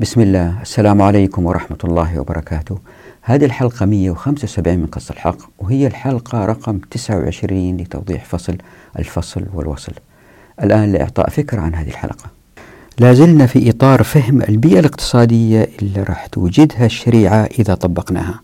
بسم الله. السلام عليكم ورحمة الله وبركاته. هذه الحلقة 175 من قص الحق وهي الحلقة رقم 29 لتوضيح فصل الفصل والوصل. الآن لإعطاء فكرة عن هذه الحلقة. لا زلنا في إطار فهم البيئة الاقتصادية اللي راح توجدها الشريعة إذا طبقناها.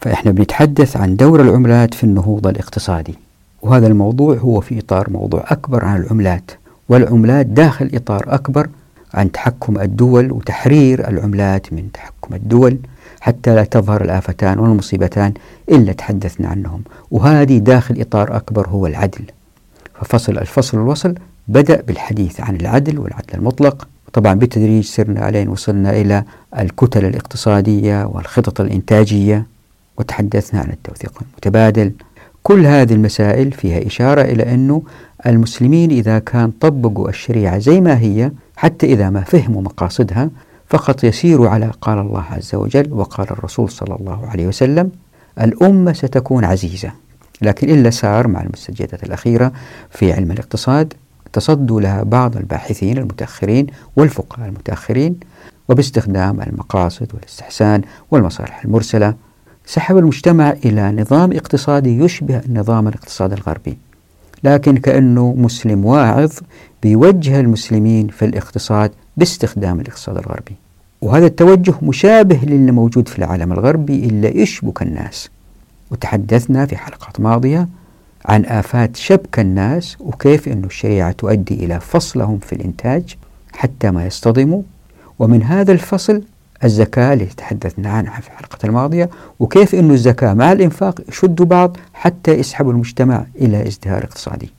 فإحنا بنتحدث عن دور العملات في النهوض الاقتصادي. وهذا الموضوع هو في إطار موضوع أكبر عن العملات والعملات داخل إطار أكبر عن تحكم الدول وتحرير العملات من تحكم الدول حتى لا تظهر الآفتان والمصيبتان إلا تحدثنا عنهم. وهذه داخل إطار أكبر هو العدل. ففصل الفصل والوصل بدأ بالحديث عن العدل والعدل المطلق. طبعا بالتدريج سرنا عليه وصلنا إلى الكتل الاقتصادية والخطط الإنتاجية وتحدثنا عن التوثيق المتبادل. كل هذه المسائل فيها إشارة إلى أنه المسلمين إذا كان طبقوا الشريعة زي ما هي حتى إذا ما فهموا مقاصدها فقط يسيروا على قال الله عز وجل وقال الرسول صلى الله عليه وسلم الأمة ستكون عزيزة. لكن إلا سار مع المستجدات الأخيرة في علم الاقتصاد تصدوا لها بعض الباحثين المتأخرين والفقهاء المتأخرين وباستخدام المقاصد والاستحسان والمصالح المرسلة سحب المجتمع إلى نظام اقتصادي يشبه النظام الاقتصادي الغربي. لكن كأنه مسلم واعظ بيوجه المسلمين في الاقتصاد باستخدام الاقتصاد الغربي. وهذا التوجه مشابه للي موجود في العالم الغربي إلا يشبك الناس. وتحدثنا في حلقات ماضية عن آفات شبك الناس وكيف أن الشريعة تؤدي إلى فصلهم في الإنتاج حتى ما يصطدموا. ومن هذا الفصل الزكاة اللي تحدثنا عنها في الحلقة الماضية وكيف أن الزكاة مع الإنفاق يشدوا بعض حتى يسحبوا المجتمع إلى ازدهار اقتصادي.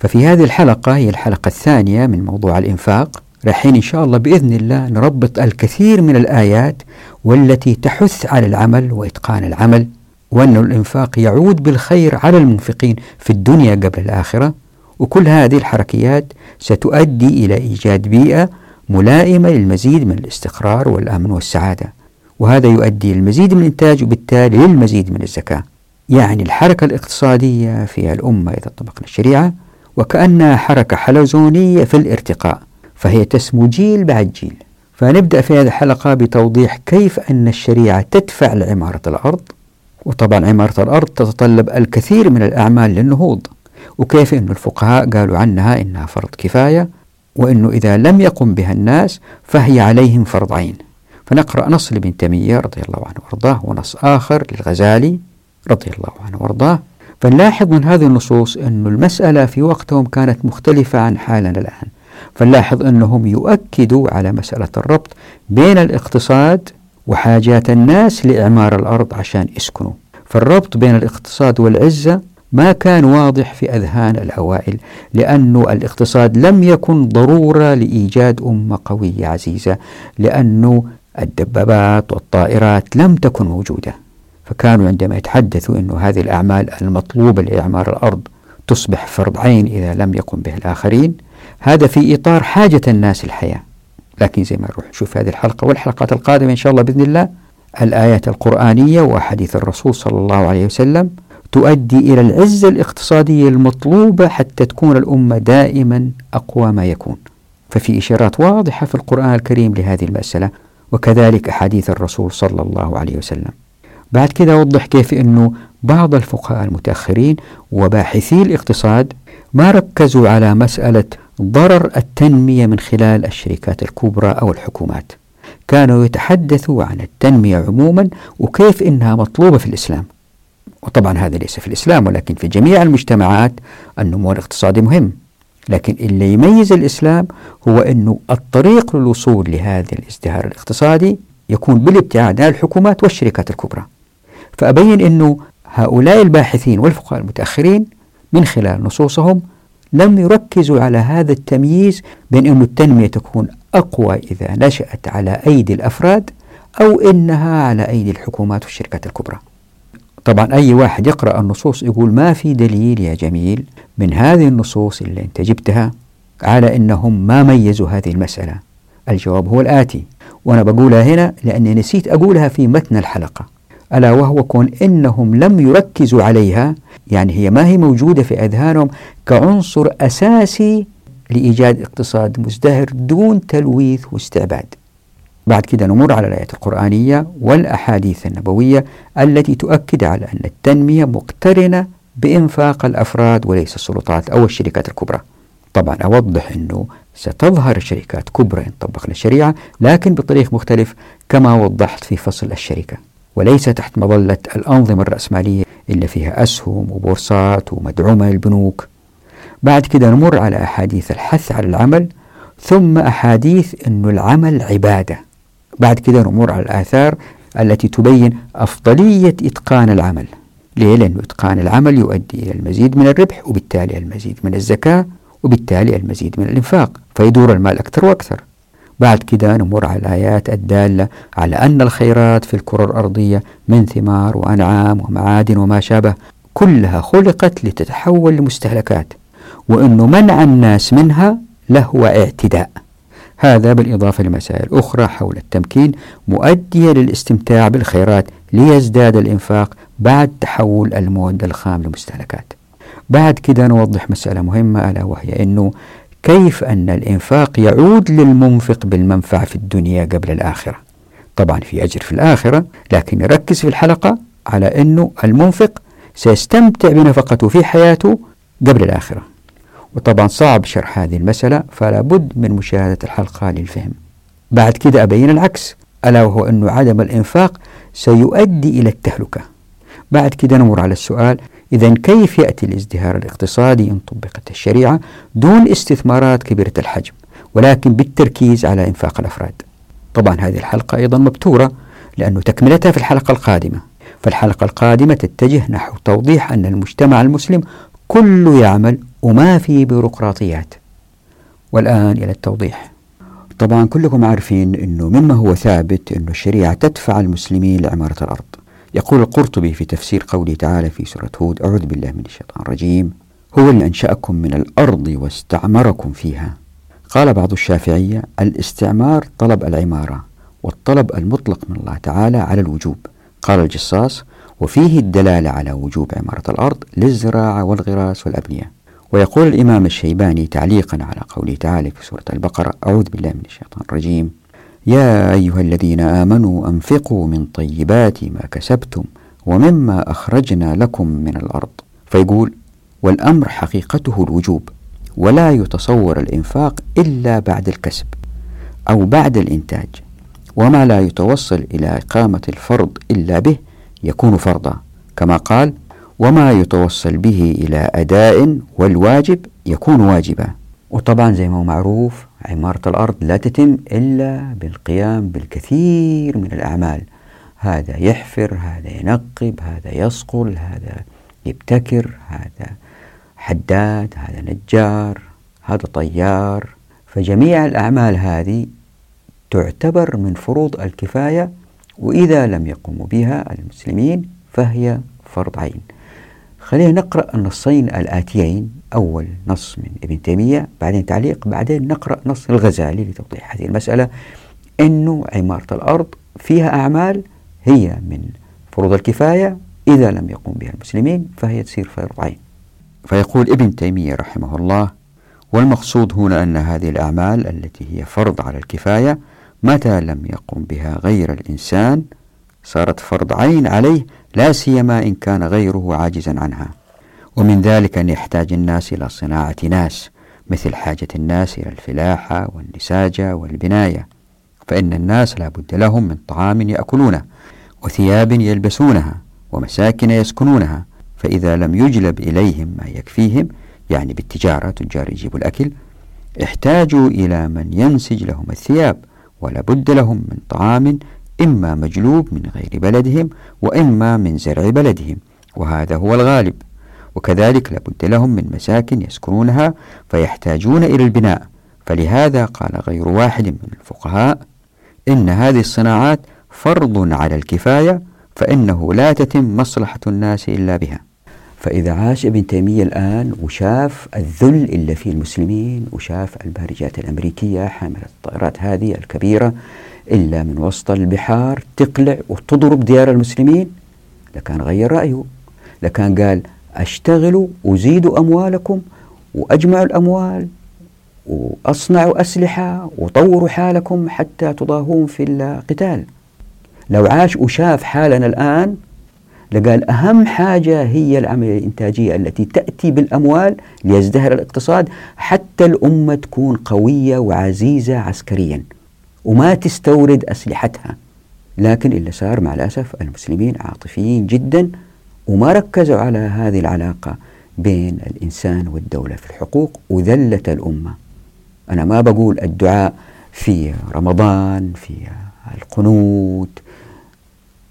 ففي هذه الحلقة هي الحلقة الثانية من موضوع الإنفاق رايحين إن شاء الله بإذن الله نربط الكثير من الآيات والتي تحث على العمل وإتقان العمل وأن الإنفاق يعود بالخير على المنفقين في الدنيا قبل الآخرة. وكل هذه الحركيات ستؤدي إلى إيجاد بيئة ملائمة للمزيد من الاستقرار والأمن والسعادة. وهذا يؤدي للمزيد من الإنتاج وبالتالي للمزيد من الزكاة. يعني الحركة الاقتصادية في الأمة إذا طبقنا الشريعة وكأنها حركة حلزونية في الارتقاء فهي تسمو جيل بعد جيل. فنبدأ في هذه الحلقة بتوضيح كيف أن الشريعة تدفع لعمارة الأرض. وطبعا عمارة الأرض تتطلب الكثير من الأعمال للنهوض. وكيف أن الفقهاء قالوا عنها إنها فرض كفاية. وأنه إذا لم يقم بها الناس فهي عليهم فرض عين. فنقرأ نص لابن تيمية رضي الله عنه وأرضاه ونص آخر للغزالي رضي الله عنه وأرضاه. فنلاحظ من هذه النصوص أن المسألة في وقتهم كانت مختلفة عن حالنا الآن. فنلاحظ أنهم يؤكدوا على مسألة الربط بين الاقتصاد وحاجات الناس لإعمار الأرض عشان يسكنوا. فالربط بين الاقتصاد والعزة ما كان واضح في أذهان الأوائل لأن الاقتصاد لم يكن ضرورة لإيجاد أمة قوية عزيزة لأن الدبابات والطائرات لم تكن موجودة. فكانوا عندما يتحدثوا أن هذه الأعمال المطلوبة لإعمار الأرض تصبح فرض عين إذا لم يقم به الآخرين هذا في إطار حاجة الناس الحياة لكن زي ما نروح نشوف هذه الحلقة والحلقات القادمة إن شاء الله بإذن الله الآيات القرآنية وحديث الرسول صلى الله عليه وسلم تؤدي إلى العزة الاقتصادية المطلوبة حتى تكون الأمة دائما أقوى ما يكون. ففي إشارات واضحة في القرآن الكريم لهذه المسألة وكذلك أحاديث الرسول صلى الله عليه وسلم. بعد كذا أوضح كيف أنه بعض الفقهاء المتأخرين وباحثي الاقتصاد ما ركزوا على مسألة ضرر التنمية من خلال الشركات الكبرى أو الحكومات. كانوا يتحدثوا عن التنمية عموما وكيف إنها مطلوبة في الإسلام. وطبعا هذا ليس في الإسلام ولكن في جميع المجتمعات النمو الاقتصادي مهم. لكن اللي يميز الإسلام هو أنه الطريق للوصول لهذا الازدهار الاقتصادي يكون بالابتعاد عن الحكومات والشركات الكبرى. فأبين أنه هؤلاء الباحثين والفقهاء المتأخرين من خلال نصوصهم لم يركزوا على هذا التمييز بين أن التنمية تكون أقوى إذا نشأت على أيدي الأفراد أو إنها على أيدي الحكومات والشركات الكبرى. طبعا أي واحد يقرأ النصوص يقول ما في دليل يا جميل من هذه النصوص اللي أنت جبتها على أنهم ما ميزوا هذه المسألة. الجواب هو الآتي. وأنا بقولها هنا لأني نسيت أقولها في متن الحلقة. ألا وهو كون إنهم لم يركزوا عليها يعني هي ما هي موجودة في أذهانهم كعنصر أساسي لإيجاد اقتصاد مزدهر دون تلويث واستعباد. بعد كده نمر على الآيات القرآنية والأحاديث النبوية التي تؤكد على أن التنمية مقترنة بإنفاق الأفراد وليس السلطات أو الشركات الكبرى. طبعا أوضح أنه ستظهر الشركات كبرى إن طبقنا الشريعة لكن بطريق مختلف كما وضحت في فصل الشركة. وليس تحت مظلة الأنظمة الرأسمالية اللي فيها أسهم وبورصات ومدعومة للبنوك. بعد كده نمر على أحاديث الحث على العمل ثم أحاديث أن العمل عبادة. بعد كده نمر على الآثار التي تبين أفضلية إتقان العمل. ليه؟ لأن إتقان العمل يؤدي إلى المزيد من الربح وبالتالي المزيد من الزكاة وبالتالي المزيد من الإنفاق فيدور المال أكثر وأكثر. بعد كده نمر على الآيات الدالة على أن الخيرات في الكرة الأرضية من ثمار وأنعام ومعادن وما شابه كلها خلقت لتتحول لمستهلكات وأنه منع الناس منها لهو اعتداء. هذا بالإضافة لمسائل أخرى حول التمكين مؤدية للاستمتاع بالخيرات ليزداد الإنفاق بعد تحول المودة الخام لمستهلكات بعد كده نوضح مسألة مهمة ألا وهي أنه كيف أن الإنفاق يعود للمنفق بالمنفعة في الدنيا قبل الآخرة؟ طبعا في أجر في الآخرة لكن نركز في الحلقة على أنه المنفق سيستمتع بنفقته في حياته قبل الآخرة. وطبعا صعب شرح هذه المسألة فلا بد من مشاهدة الحلقة للفهم. بعد كده أبين العكس. ألا وهو أن عدم الإنفاق سيؤدي إلى التهلكة. بعد كده نمر على السؤال إذا كيف يأتي الازدهار الاقتصادي إن طبقت الشريعة دون استثمارات كبيرة الحجم ولكن بالتركيز على إنفاق الأفراد؟ طبعا هذه الحلقة أيضا مبتورة لأنه تكملتها في الحلقة القادمة. فالحلقة القادمة تتجه نحو توضيح أن المجتمع المسلم كله يعمل وما في بيروقراطيات. والآن إلى التوضيح. طبعا كلكم عارفين أنه مما هو ثابت أن الشريعة تدفع المسلمين لعمارة الأرض. يقول القرطبي في تفسير قوله تعالى في سورة هود أعوذ بالله من الشيطان الرجيم. هو اللي أنشأكم من الأرض واستعمركم فيها. قال بعض الشافعية الاستعمار طلب العمارة والطلب المطلق من الله تعالى على الوجوب. قال الجصاص وفيه الدلالة على وجوب عمارة الأرض للزراعة والغراس والأبنية. ويقول الإمام الشيباني تعليقا على قوله تعالى في سورة البقرة أعوذ بالله من الشيطان الرجيم. يا أيها الذين آمنوا أنفقوا من طيبات ما كسبتم ومما أخرجنا لكم من الأرض. فيقول والأمر حقيقته الوجوب ولا يتصور الإنفاق إلا بعد الكسب أو بعد الإنتاج وما لا يتوصل إلى إقامة الفرض إلا به يكون فرضا كما قال وما يتوصل به إلى أداء والواجب يكون واجبا. وطبعا زي ما هو معروف عمارة الأرض لا تتم إلا بالقيام بالكثير من الأعمال. هذا يحفر هذا ينقب هذا يصقل هذا يبتكر هذا حداد هذا نجار هذا طيار. فجميع الأعمال هذه تعتبر من فروض الكفاية وإذا لم يقوموا بها المسلمين فهي فرض عين. خلينا نقرأ النصين الآتيين أول نص من ابن تيمية بعدين تعليق بعدين نقرأ نص الغزالي لتوضيح هذه المسألة. أنه عمارة الأرض فيها أعمال هي من فروض الكفاية إذا لم يقوم بها المسلمين فهي تصير فرض عين. فيقول ابن تيمية رحمه الله والمقصود هنا أن هذه الأعمال التي هي فرض على الكفاية متى لم يقم بها غير الإنسان صارت فرض عين عليه لا سيما إن كان غيره عاجزا عنها. ومن ذلك أن يحتاج الناس إلى صناعة ناس مثل حاجة الناس إلى الفلاحة والنساجة والبناية. فإن الناس لا بد لهم من طعام يأكلونه وثياب يلبسونها ومساكن يسكنونها. فإذا لم يجلب إليهم ما يكفيهم يعني بالتجارة تجار يجيبوا الأكل احتاجوا إلى من ينسج لهم الثياب ولا بد لهم من طعام إما مجلوب من غير بلدهم وإما من زرع بلدهم وهذا هو الغالب. وكذلك لابد لهم من مساكن يسكنونها فيحتاجون إلى البناء. فلهذا قال غير واحد من الفقهاء إن هذه الصناعات فرض على الكفاية فإنه لا تتم مصلحة الناس إلا بها. فإذا عاش ابن تيمية الآن وشاف الذل اللي فيه المسلمين وشاف البارجات الأمريكية حاملة الطائرات هذه الكبيرة إلا من وسط البحار تقلع وتضرب ديار المسلمين. لكان غير رأيه. لكان قال أشتغلوا وزيدوا أموالكم وأجمعوا الأموال وأصنعوا أسلحة وطوروا حالكم حتى تضاهون في القتال. لو عاش وشاف حالنا الآن لقال أهم حاجة هي العملية الإنتاجية التي تأتي بالأموال ليزدهر الاقتصاد حتى الأمة تكون قوية وعزيزة عسكريا. وما تستورد أسلحتها. لكن اللي صار مع الأسف المسلمين عاطفيين جدا وما ركزوا على هذه العلاقة بين الإنسان والدولة في الحقوق وذلت الأمة. أنا ما بقول الدعاء في رمضان في القنوت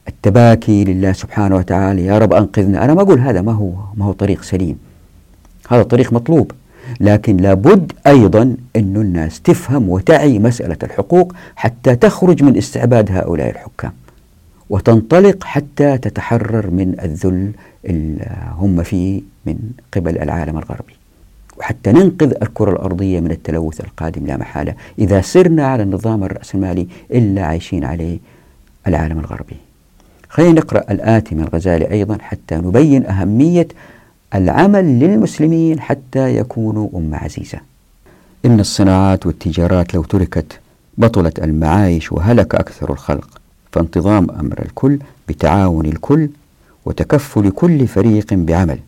التباكي لله سبحانه وتعالى يا رب أنقذنا. أنا ما أقول هذا ما هو ما هو طريق سليم. هذا طريق مطلوب. لكن لابد أيضا أن الناس تفهم وتعي مسألة الحقوق حتى تخرج من استعباد هؤلاء الحكام وتنطلق حتى تتحرر من الذل اللي هم فيه من قبل العالم الغربي. وحتى ننقذ الكرة الأرضية من التلوث القادم لا محالة إذا سرنا على النظام الرأسمالي إلا عايشين عليه العالم الغربي. خلينا نقرأ الآتي من الغزالي أيضا حتى نبين أهمية العمل للمسلمين حتى يكونوا أمة عزيزة. إن الصناعات والتجارات لو تركت بطلت المعايش وهلك أكثر الخلق فانتظام أمر الكل بتعاون الكل وتكفل كل فريق بعمل.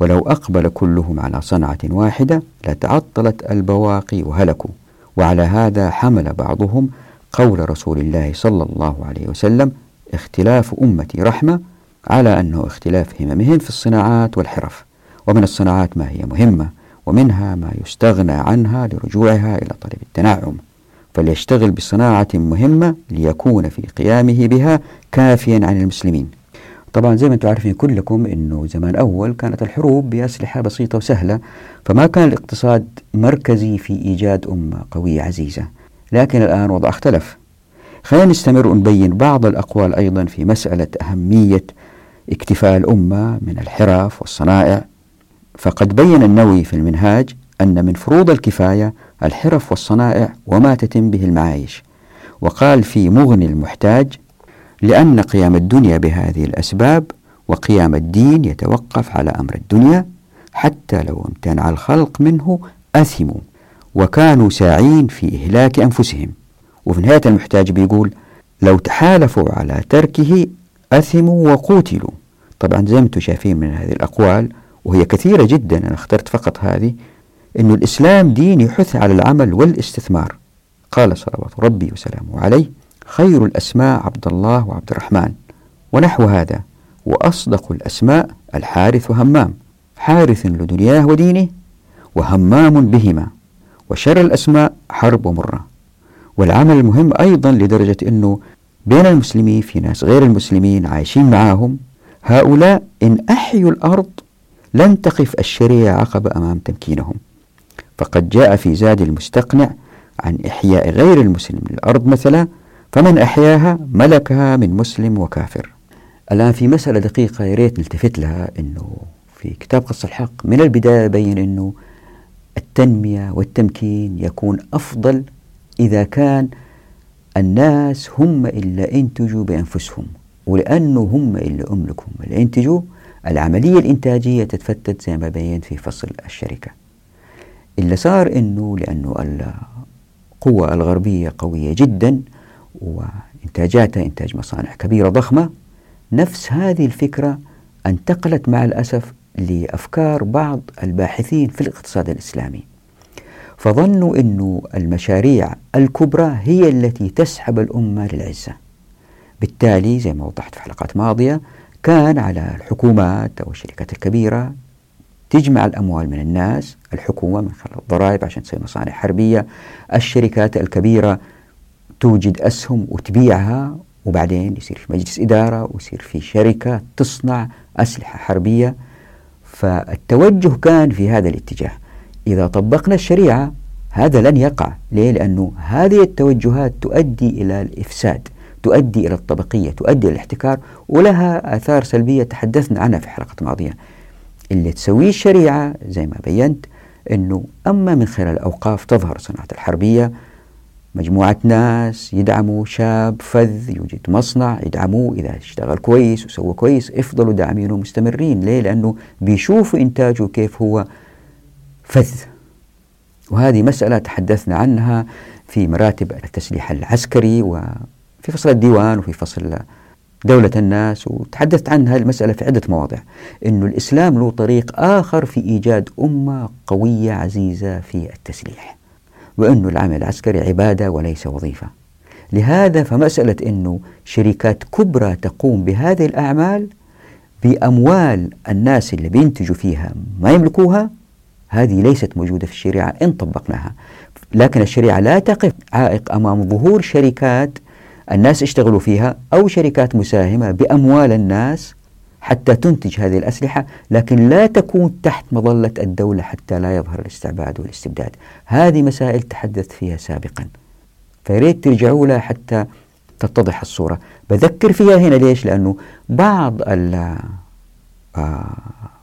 ولو أقبل كلهم على صنعة واحدة لتعطلت البواقي وهلكوا. وعلى هذا حمل بعضهم قول رسول الله صلى الله عليه وسلم اختلاف أمتي رحمة على أنه اختلاف هممهم في الصناعات والحرف ومن الصناعات ما هي مهمة ومنها ما يستغنى عنها لرجوعها إلى طلب التنعم. فليشتغل بصناعة مهمة ليكون في قيامه بها كافيا عن المسلمين. طبعا زي ما أنتم عارفين كلكم إنه زمان أول كانت الحروب بأسلحة بسيطة وسهلة فما كان الاقتصاد مركزي في إيجاد أمة قوية عزيزة. لكن الآن وضع اختلف. خلينا نستمر ونبين بعض الأقوال أيضا في مسألة أهمية اكتفاء الأمة من الحرف والصنائع. فقد بين النووي في المنهاج أن من فروض الكفاية الحرف والصنائع وما تتم به المعايش. وقال في مغني المحتاج لأن قيام الدنيا بهذه الأسباب وقيام الدين يتوقف على أمر الدنيا حتى لو امتنع الخلق منه أثموا وكانوا ساعين في إهلاك أنفسهم. وفي نهاية المحتاج بيقول لو تحالفوا على تركه أثموا وقوتلوا. طبعا زي ما أنتم شايفين من هذه الأقوال وهي كثيرة جدا أنا اخترت فقط هذه أن الإسلام دين يحث على العمل والاستثمار. قال صلوات ربي وسلامه عليه خير الأسماء عبد الله وعبد الرحمن ونحو هذا وأصدق الأسماء الحارث وهمام. حارث لدنياه ودينه وهمام بهما وشر الأسماء حرب ومرة. والعمل المهم أيضا لدرجة أنه بين المسلمين في ناس غير المسلمين عايشين معاهم هؤلاء إن أحيوا الأرض لن تقف الشريعة عقبة أمام تمكينهم. فقد جاء في زاد المستقنع عن إحياء غير المسلم للأرض مثلا فمن أحياها ملكها من مسلم وكافر. الآن في مسألة دقيقة يا ريت نلتفت لها أنه في كتاب قص الحق من البداية بين أنه التنمية والتمكين يكون أفضل إذا كان الناس هم اللي انتجوا بأنفسهم ولأنه هم اللي أملكوا هم اللي انتجوا العملية الإنتاجية تتفتت زي ما بينت في فصل الشركة. اللي صار أنه لأنه القوة الغربية قوية جدا وإنتاجاتها إنتاج مصانع كبيرة ضخمة نفس هذه الفكرة انتقلت مع الأسف لأفكار بعض الباحثين في الاقتصاد الإسلامي. فظنوا أن المشاريع الكبرى هي التي تسحب الأمة للعزة. بالتالي زي ما وضحت في حلقات ماضية كان على الحكومات أو الشركات الكبيرة تجمع الأموال من الناس الحكومة من خلال الضرائب عشان تصير مصانع حربية الشركات الكبيرة توجد أسهم وتبيعها وبعدين يصير في مجلس إدارة ويصير في شركة تصنع أسلحة حربية. فالتوجه كان في هذا الاتجاه. إذا طبقنا الشريعة هذا لن يقع ليه؟ لأنه هذه التوجهات تؤدي إلى الإفساد تؤدي إلى الطبقية تؤدي إلى الاحتكار ولها آثار سلبية تحدثنا عنها في حلقة ماضية اللي تسويه الشريعة زي ما بينت أنه أما من خلال الأوقاف تظهر صناعة الحربية مجموعة ناس يدعموا شاب فذ يوجد مصنع يدعموه إذا اشتغل كويس وسوى كويس افضلوا داعمينه مستمرين ليه؟ لأنه بيشوفوا إنتاجه كيف هو فذ. وهذه مسألة تحدثنا عنها في مراتب التسليح العسكري وفي فصل الديوان وفي فصل دولة الناس وتحدثت عن هذه المسألة في عدة مواضع. أن الإسلام له طريق آخر في إيجاد أمة قوية عزيزة في التسليح وأن العمل العسكري عبادة وليس وظيفة. لهذا فمسألة أنه شركات كبرى تقوم بهذه الأعمال بأموال الناس اللي بينتجوا فيها ما يملكوها هذه ليست موجودة في الشريعة إن طبقناها. لكن الشريعة لا تقف عائق أمام ظهور شركات الناس اشتغلوا فيها أو شركات مساهمة بأموال الناس حتى تنتج هذه الأسلحة لكن لا تكون تحت مظلة الدولة حتى لا يظهر الاستعباد والاستبداد. هذه مسائل تحدثت فيها سابقا. فيريد ترجعوا لها حتى تتضح الصورة. بذكر فيها هنا ليش؟ لأنه بعض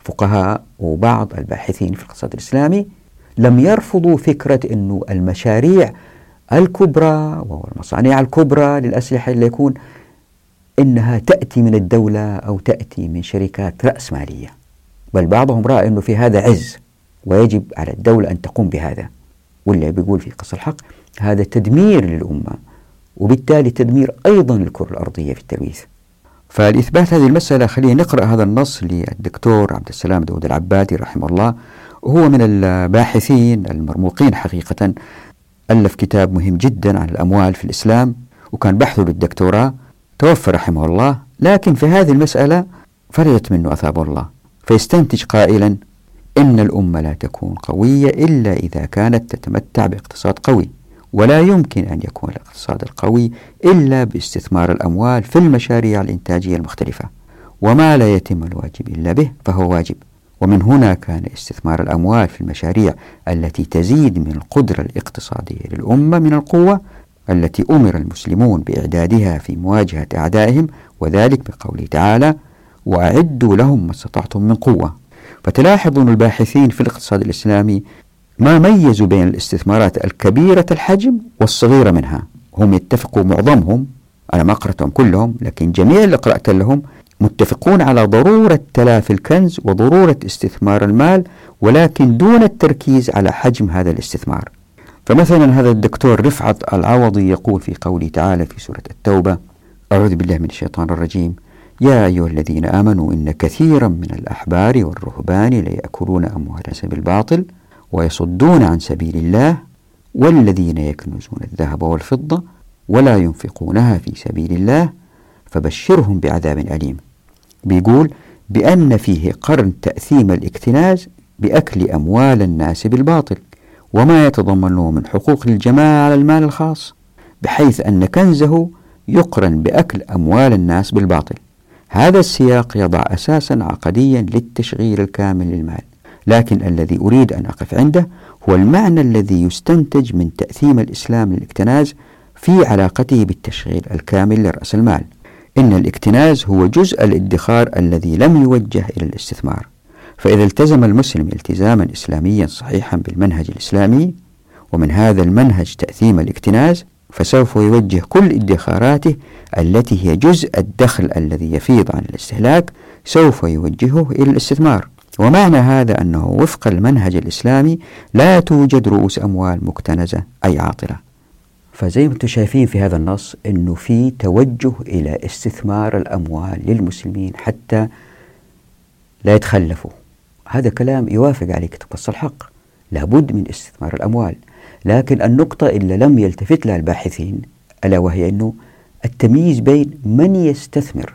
الفقهاء وبعض الباحثين في الاقتصاد الإسلامي لم يرفضوا فكرة أنه المشاريع الكبرى والمصانع الكبرى للأسلحة اللي يكون إنها تأتي من الدولة أو تأتي من شركات رأسمالية بل بعضهم رأى أنه في هذا عز ويجب على الدولة أن تقوم بهذا. واللي بيقول في قص الحق هذا تدمير للأمة وبالتالي تدمير أيضا للكرة الأرضية في التلويث. فلإثبات هذه المسألة خلينا نقرأ هذا النص للدكتور عبد السلام داود العبادي رحمه الله. وهو من الباحثين المرموقين حقيقة. ألف كتاب مهم جدا عن الأموال في الإسلام وكان بحثه للدكتوراه. توفى رحمه الله لكن في هذه المسألة فرجت منه أثاب الله. فيستنتج قائلا إن الأمة لا تكون قوية إلا إذا كانت تتمتع باقتصاد قوي. ولا يمكن أن يكون الاقتصاد القوي إلا باستثمار الأموال في المشاريع الإنتاجية المختلفة وما لا يتم الواجب إلا به فهو واجب. ومن هنا كان استثمار الأموال في المشاريع التي تزيد من القدرة الاقتصادية للأمة من القوة التي أمر المسلمون بإعدادها في مواجهة أعدائهم وذلك بقوله تعالى وأعدوا لهم ما استطعتم من قوة فتلاحظون الباحثين في الاقتصاد الإسلامي ما ميزوا بين الاستثمارات الكبيرة الحجم والصغيرة منها؟ هم يتفقوا معظمهم أنا ما قرأتهم كلهم لكن جميع اللي قرأت لهم متفقون على ضرورة تلافي الكنز وضرورة استثمار المال ولكن دون التركيز على حجم هذا الاستثمار. فمثلا هذا الدكتور رفعت العوضي يقول في قوله تعالى في سورة التوبة أعوذ بالله من الشيطان الرجيم. يا أيها الذين آمنوا إن كثيرا من الأحبار والرهبان ليأكلون أموال بالباطل ويصدون عن سبيل الله والذين يكنزون الذهب والفضة ولا ينفقونها في سبيل الله فبشرهم بعذاب أليم. بيقول بأن فيه قرن تأثيم الاكتناز بأكل أموال الناس بالباطل وما يتضمنه من حقوق للجماعة على المال الخاص بحيث أن كنزه يقرن بأكل أموال الناس بالباطل. هذا السياق يضع أساسا عقديا للتشغيل الكامل للمال. لكن الذي أريد أن أقف عنده هو المعنى الذي يستنتج من تأثيم الإسلام للاكتناز في علاقته بالتشغيل الكامل لرأس المال. إن الاكتناز هو جزء الادخار الذي لم يوجه إلى الاستثمار. فإذا التزم المسلم التزاما إسلاميا صحيحا بالمنهج الإسلامي ومن هذا المنهج تأثيم الاكتناز فسوف يوجه كل ادخاراته التي هي جزء الدخل الذي يفيض عن الاستهلاك سوف يوجهه إلى الاستثمار. ومعنى هذا أنه وفق المنهج الإسلامي لا توجد رؤوس أموال مكتنزة أي عاطلة. فزي ما أنتم شايفين في هذا النص أنه في توجه إلى استثمار الأموال للمسلمين حتى لا يتخلفوا. هذا كلام يوافق عليه كتاب الحق. لابد من استثمار الأموال. لكن النقطة اللي لم يلتفت لها الباحثين ألا وهي أنه التمييز بين من يستثمر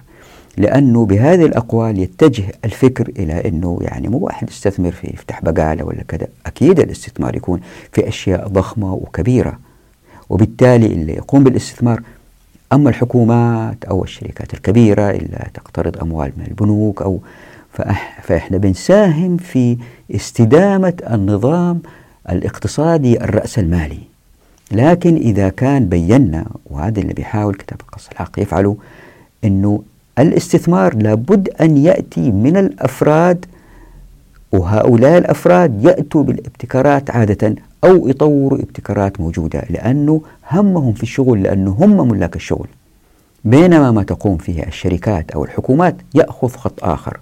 لأنه بهذه الأقوال يتجه الفكر إلى أنه يعني مو واحد يستثمر في يفتح بقالة ولا كذا. أكيد الاستثمار يكون في أشياء ضخمة وكبيرة وبالتالي اللي يقوم بالاستثمار أما الحكومات أو الشركات الكبيرة اللي تقترض أموال من البنوك أو فإحنا بنساهم في استدامة النظام الاقتصادي الرأسمالي لكن إذا كان بينا وهذا اللي بيحاول كتاب القص الحق يفعله أنه الاستثمار لابد أن يأتي من الأفراد وهؤلاء الأفراد يأتوا بالابتكارات عادة أو يطوروا ابتكارات موجودة لأنه همهم في الشغل لأنه هم ملاك الشغل. بينما ما تقوم فيه الشركات أو الحكومات يأخذ خط آخر.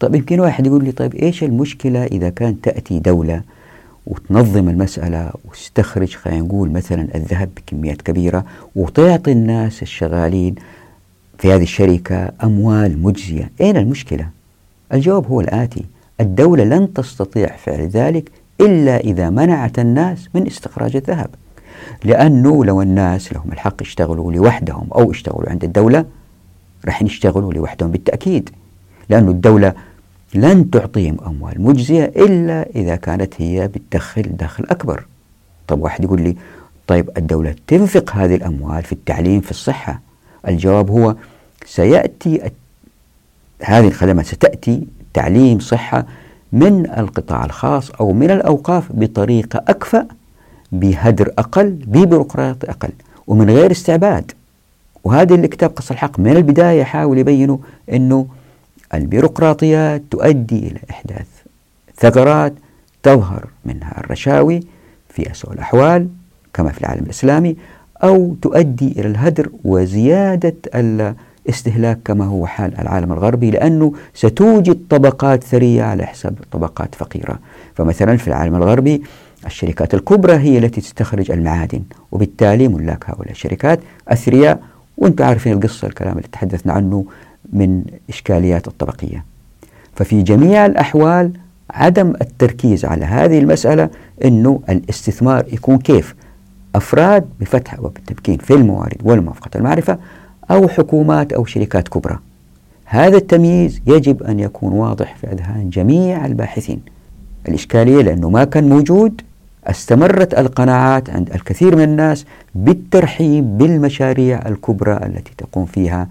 طيب يمكن واحد يقول لي طيب إيش المشكلة إذا كانت تأتي دولة وتنظم المسألة وتستخرج خلينا نقول مثلا الذهب بكميات كبيرة وتعطي الناس الشغالين في هذه الشركة أموال مجزية. أين المشكلة؟ الجواب هو الآتي. الدولة لن تستطيع فعل ذلك إلا إذا منعت الناس من استخراج الذهب. لأنه لو الناس لهم الحق يشتغلوا لوحدهم أو يشتغلوا عند الدولة راح يشتغلوا لوحدهم بالتأكيد. لأن الدولة لن تعطيهم أموال مجزية إلا إذا كانت هي بتدخل دخل أكبر. طب واحد يقول لي طيب الدولة تنفق هذه الأموال في التعليم في الصحة الجواب هو سيأتي هذه الخدمات ستأتي تعليم صحة من القطاع الخاص أو من الأوقاف بطريقة أكفأ بهدر أقل ببيروقراطي أقل ومن غير استعباد. وهذا اللي كتاب قص الحق من البداية يحاول يبينه أنه البيروقراطيات تؤدي إلى إحداث ثغرات تظهر منها الرشاوي في أسوأ الأحوال كما في العالم الإسلامي أو تؤدي إلى الهدر وزيادة الاستهلاك كما هو حال العالم الغربي لأنه ستوجد طبقات ثرية على حساب طبقات فقيرة. فمثلا في العالم الغربي الشركات الكبرى هي التي تستخرج المعادن وبالتالي ملاك هؤلاء الشركات أثرياء وأنتم عارفين القصة الكلام اللي تحدثنا عنه من إشكاليات الطبقية. ففي جميع الأحوال عدم التركيز على هذه المسألة أنه الاستثمار يكون كيف؟ أفراد بفتح وبالتمكين في الموارد والموافقة المعرفة أو حكومات أو شركات كبرى. هذا التمييز يجب أن يكون واضح في أذهان جميع الباحثين. الإشكالية لأنه ما كان موجود استمرت القناعات عند الكثير من الناس بالترحيب بالمشاريع الكبرى التي تقوم فيها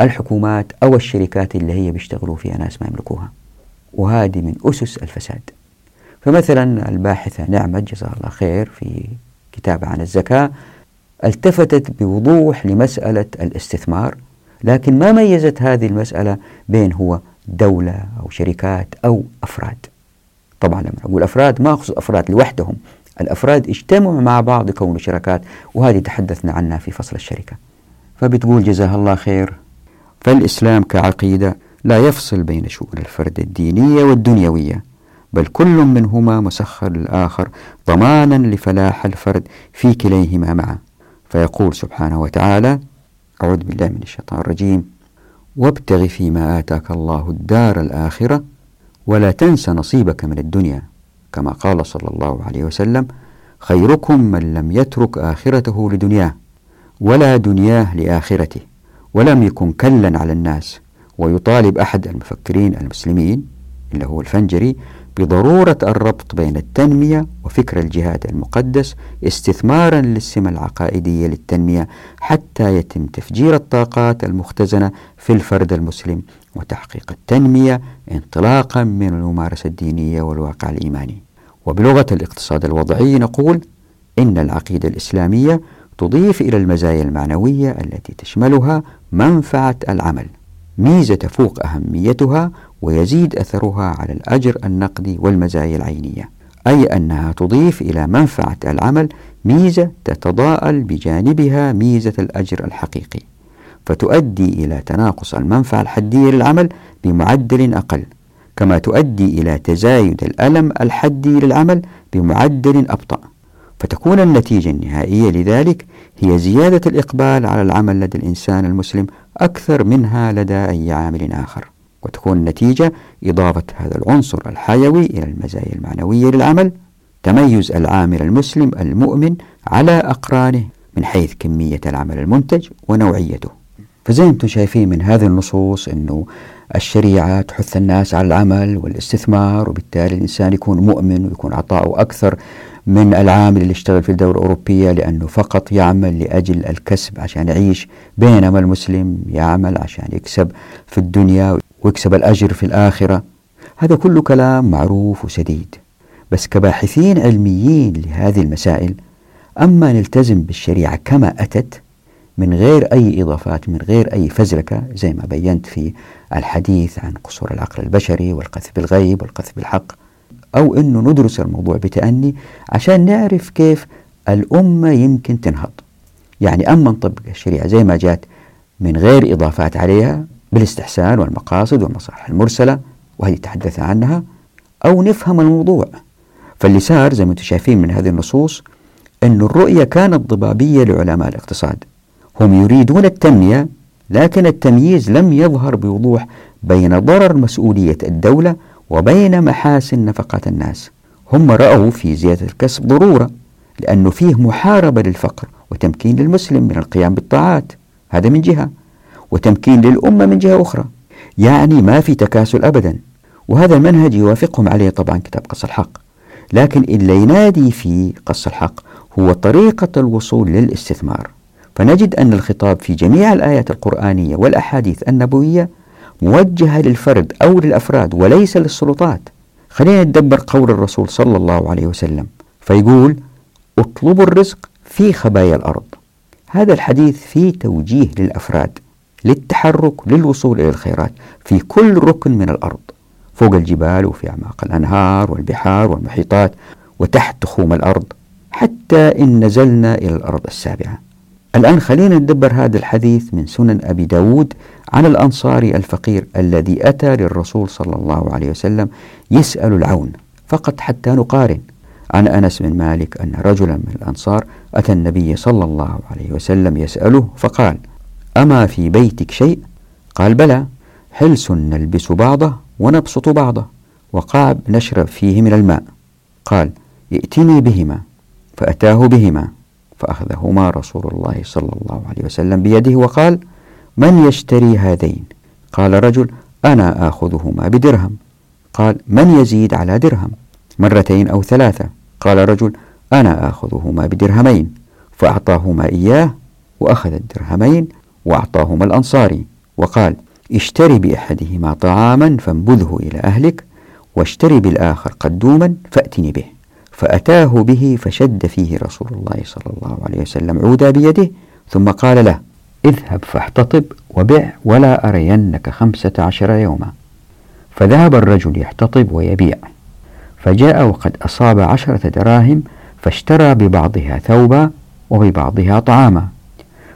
الحكومات أو الشركات اللي هي بيشتغلوا فيها ناس ما يملكوها. وهذه من أسس الفساد. فمثلا الباحثة نعمة جزاها الله خير في كتاب عن الزكاة التفتت بوضوح لمسألة الاستثمار لكن ما ميزت هذه المسألة بين هو دولة أو شركات أو أفراد؟ طبعا لما أقول أفراد ما أقصد أفراد لوحدهم الأفراد اجتمعوا مع بعض يكونوا شركات وهذه تحدثنا عنها في فصل الشركة. فبتقول جزاها الله خير فالإسلام كعقيدة لا يفصل بين شؤون الفرد الدينية والدنيوية. بل كل منهما مسخر للآخر ضمانا لفلاح الفرد في كليهما معا. فيقول سبحانه وتعالى أعوذ بالله من الشيطان الرجيم وابتغ فيما آتاك الله الدار الآخرة ولا تنس نصيبك من الدنيا كما قال صلى الله عليه وسلم خيركم من لم يترك آخرته لدنياه ولا دنياه لآخرته ولم يكن كلا على الناس ويطالب أحد المفكرين المسلمين اللي هو الفنجري بضرورة الربط بين التنمية وفكر الجهاد المقدس استثمارا للسمة العقائدية للتنمية حتى يتم تفجير الطاقات المختزنة في الفرد المسلم وتحقيق التنمية انطلاقا من الممارسة الدينية والواقع الإيماني. وبلغة الاقتصاد الوضعي نقول إن العقيدة الإسلامية تضيف إلى المزايا المعنوية التي تشملها منفعة العمل. ميزة تفوق أهميتها ويزيد أثرها على الأجر النقدي والمزايا العينية. أي أنها تضيف إلى منفعة العمل ميزة تتضاءل بجانبها ميزة الأجر الحقيقي. فتؤدي إلى تناقص المنفعة الحدية للعمل بمعدل أقل كما تؤدي إلى تزايد الألم الحدي للعمل بمعدل أبطأ. فتكون النتيجة النهائية لذلك هي زيادة الإقبال على العمل لدى الإنسان المسلم أكثر منها لدى أي عامل آخر وتكون النتيجة إضافة هذا العنصر الحيوي إلى المزايا المعنوية للعمل تميز العامل المسلم المؤمن على أقرانه من حيث كمية العمل المنتج ونوعيته. فزي ما أنتم شايفين من هذه النصوص أنه الشريعة تحث الناس على العمل والاستثمار وبالتالي الإنسان يكون مؤمن ويكون عطاؤه أكثر من العامل اللي يشتغل في الدولة الأوروبية لأنه فقط يعمل لأجل الكسب عشان يعيش بينما المسلم يعمل عشان يكسب في الدنيا ويكسب الأجر في الآخرة. هذا كله كلام معروف وسديد بس كباحثين علميين لهذه المسائل أما نلتزم بالشريعة كما أتت من غير أي إضافات من غير أي فزلكة زي ما بينت في الحديث عن قصور العقل البشري والقذف بالغيب والقذف بالحق. أو أنه ندرس الموضوع بتأني عشان نعرف كيف الأمة يمكن تنهض. يعني أما نطبق الشريعة زي ما جات من غير إضافات عليها بالاستحسان والمقاصد والمصالح المرسلة وهذه تحدثنا عنها أو نفهم الموضوع. فاللي صار زي ما أنتم شايفين من هذه النصوص أن الرؤية كانت ضبابية لعلماء الاقتصاد. هم يريدون التنمية لكن التمييز لم يظهر بوضوح بين ضرر مسؤولية الدولة وبين محاسن نفقات الناس. هم رأوا في زيادة الكسب ضرورة لأنه فيه محاربة للفقر وتمكين للمسلم من القيام بالطاعات. هذا من جهة وتمكين للأمة من جهة أخرى. يعني ما في تكاسل أبدا. وهذا المنهج يوافقهم عليه طبعا كتاب قص الحق. لكن اللي ينادي في قص الحق هو طريقة الوصول للاستثمار. فنجد أن الخطاب في جميع الآيات القرآنية والأحاديث النبوية موجهة للفرد أو للأفراد وليس للسلطات. خلينا ندبر قول الرسول صلى الله عليه وسلم فيقول اطلبوا الرزق في خبايا الأرض. هذا الحديث فيه توجيه للأفراد للتحرك للوصول إلى الخيرات في كل ركن من الأرض فوق الجبال وفي أعماق الأنهار والبحار والمحيطات وتحت تخوم الأرض حتى إن نزلنا إلى الأرض السابعة. الآن خلينا ندبر هذا الحديث من سنن أبي داود عن الأنصاري الفقير الذي أتى للرسول صلى الله عليه وسلم يسأل العون فقط حتى نقارن. عن أنس بن مالك أن رجلا من الأنصار أتى النبي صلى الله عليه وسلم يسأله فقال أما في بيتك شيء؟ قال بلى حلس نلبس بعضه ونبسط بعضه وقعب نشرب فيه من الماء. قال ائتني بهما. فأتاه بهما فأخذهما رسول الله صلى الله عليه وسلم بيده وقال من يشتري هذين? قال رجل أنا آخذهما بدرهم. قال من يزيد على درهم؟ مرتين أو ثلاثة. قال رجل أنا آخذهما بدرهمين. فأعطاهما إياه وأخذ الدرهمين وأعطاهما الأنصاري. وقال اشتري بأحدهما طعاما فانبذه إلى أهلك واشتري بالآخر قدوما فأتني به. فأتاه به فشد فيه رسول الله صلى الله عليه وسلم عودا بيده ثم قال له اذهب فاحتطب وبع ولا أرينك خمسة عشر يوما. فذهب الرجل يحتطب ويبيع. فجاء وقد أصاب عشرة دراهم فاشترى ببعضها ثوبا وببعضها طعاما.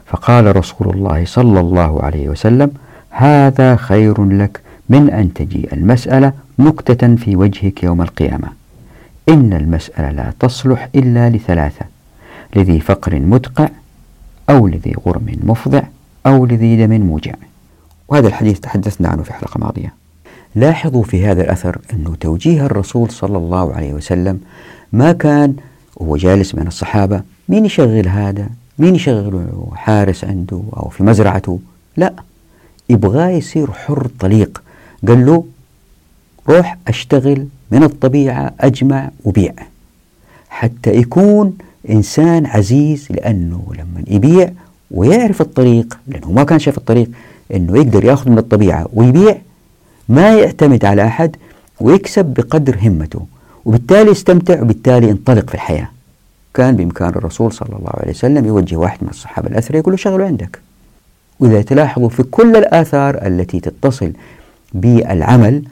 فقال رسول الله صلى الله عليه وسلم هذا خير لك من أن تجيء المسألة نكتة في وجهك يوم القيامة. إن المسألة لا تصلح إلا لثلاثة لذي فقر مدقع أو لذي غرم مفضع أو لذي دم موجع. وهذا الحديث تحدثنا عنه في حلقة ماضية. لاحظوا في هذا الأثر أنه توجيه الرسول صلى الله عليه وسلم ما كان وهو جالس بين الصحابة مين يشغل هذا؟ مين يشغل حارس عنده أو في مزرعته؟ لا يبغاه يصير حر طليق. قال له روح أشتغل من الطبيعة أجمع وبيع. حتى يكون إنسان عزيز لأنه لما يبيع ويعرف الطريق لأنه ما كان شاف الطريق أنه يقدر يأخذ من الطبيعة ويبيع ما يعتمد على أحد ويكسب بقدر همته وبالتالي يستمتع وبالتالي ينطلق في الحياة. كان بإمكان الرسول صلى الله عليه وسلم يوجه واحد من الصحابة الأثرى يقول له شغله عندك. وإذا تلاحظوا في كل الآثار التي تتصل بالعمل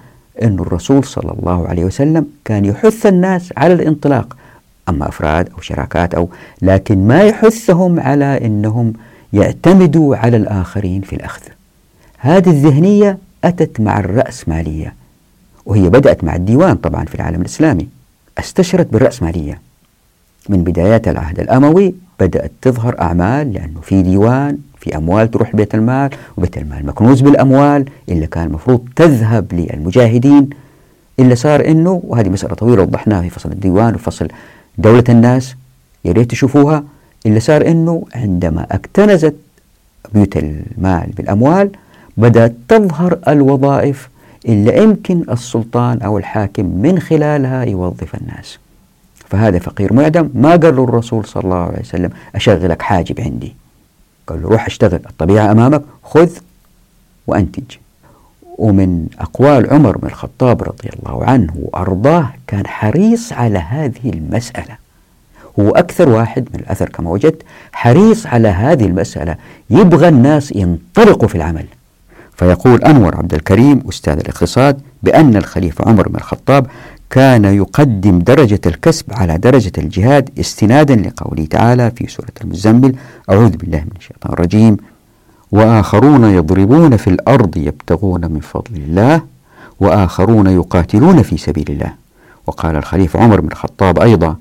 أن الرسول صلى الله عليه وسلم كان يحث الناس على الانطلاق. أما أفراد أو شراكات أو لكن ما يحثهم على أنهم يعتمدوا على الآخرين في الأخذ. هذه الذهنية أتت مع الرأسمالية وهي بدأت مع الديوان طبعا في العالم الإسلامي استشرت بالرأسمالية من بدايات العهد الأموي بدأت تظهر أعمال لأنه في ديوان في أموال تروح لبيت المال وبيت المال مكنوز بالأموال اللي كان المفروض تذهب للمجاهدين. اللي صار أنه وهذه مسألة طويلة وضحناها في فصل الديوان وفصل دولة الناس يا ريت تشوفوها اللي صار أنه عندما اكتنزت بيوت المال بالأموال بدأت تظهر الوظائف اللي يمكن السلطان أو الحاكم من خلالها يوظف الناس. فهذا فقير معدم ما قال له الرسول صلى الله عليه وسلم أشغلك حاجب عندي. قال له روح اشتغل الطبيعة أمامك خذ وأنتج. ومن أقوال عمر بن الخطاب رضي الله عنه وأرضاه كان حريص على هذه المسألة. هو أكثر واحد من الأثر كما وجدت حريص على هذه المسألة. يبغى الناس ينطلقوا في العمل. فيقول أنور عبد الكريم أستاذ الاقتصاد بأن الخليفة عمر بن الخطاب كان يقدم درجة الكسب على درجة الجهاد استنادا لقوله تعالى في سورة المزمل أعوذ بالله من الشيطان الرجيم. وآخرون يضربون في الأرض يبتغون من فضل الله وآخرون يقاتلون في سبيل الله. وقال الخليفة عمر بن الخطاب أيضا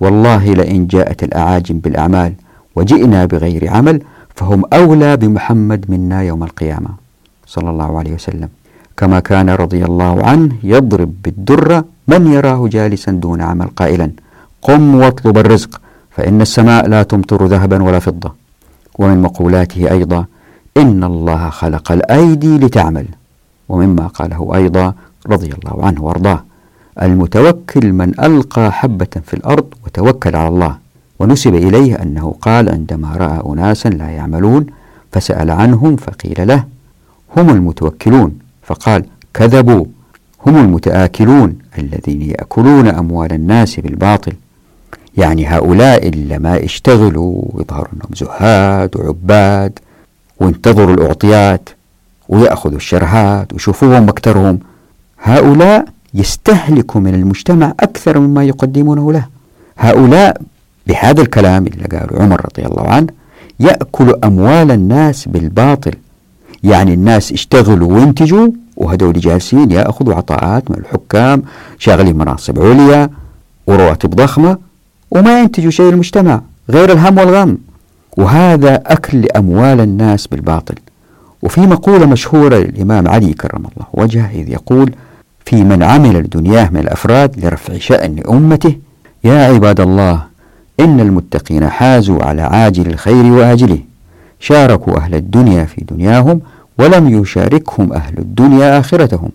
والله لئن جاءت الأعاجم بالأعمال وجئنا بغير عمل فهم أولى بمحمد منا يوم القيامة. صلى الله عليه وسلم. كما كان رضي الله عنه يضرب بالدرة من يراه جالسا دون عمل قائلا قم واطلب الرزق فإن السماء لا تمطر ذهبا ولا فضة. ومن مقولاته أيضا إن الله خلق الأيدي لتعمل. ومما قاله أيضا رضي الله عنه وارضاه. المتوكل من ألقى حبة في الأرض وتوكل على الله. ونسب إليه أنه قال عندما رأى أناسا لا يعملون فسأل عنهم فقيل له هم المتوكلون؟ فقال كذبوا. هم المتآكلون الذين يأكلون أموال الناس بالباطل. يعني هؤلاء اللي ما اشتغلوا ويظهروا أنهم زهاد وعباد. وانتظروا الأعطيات ويأخذوا الشرهات ويشوفوهم أكثرهم هؤلاء يستهلكوا من المجتمع أكثر مما يقدمونه له. هؤلاء بهذا الكلام اللي قاله عمر رضي الله عنه يأكل أموال الناس بالباطل. يعني الناس اشتغلوا وانتجوا وهدول جالسين يأخذوا عطاءات من الحكام شاغلين مناصب عليا ورواتب ضخمة وما ينتجوا شيء للمجتمع غير الهم والغم. وهذا أكل أموال الناس بالباطل. وفي مقولة مشهورة للإمام علي كرم الله وجهه إذ يقول في من عمل لدنياه من الأفراد لرفع شأن أمته يا عباد الله إن المتقين حازوا على عاجل الخير وآجله. شاركوا أهل الدنيا في دنياهم ولم يشاركهم أهل الدنيا آخرتهم.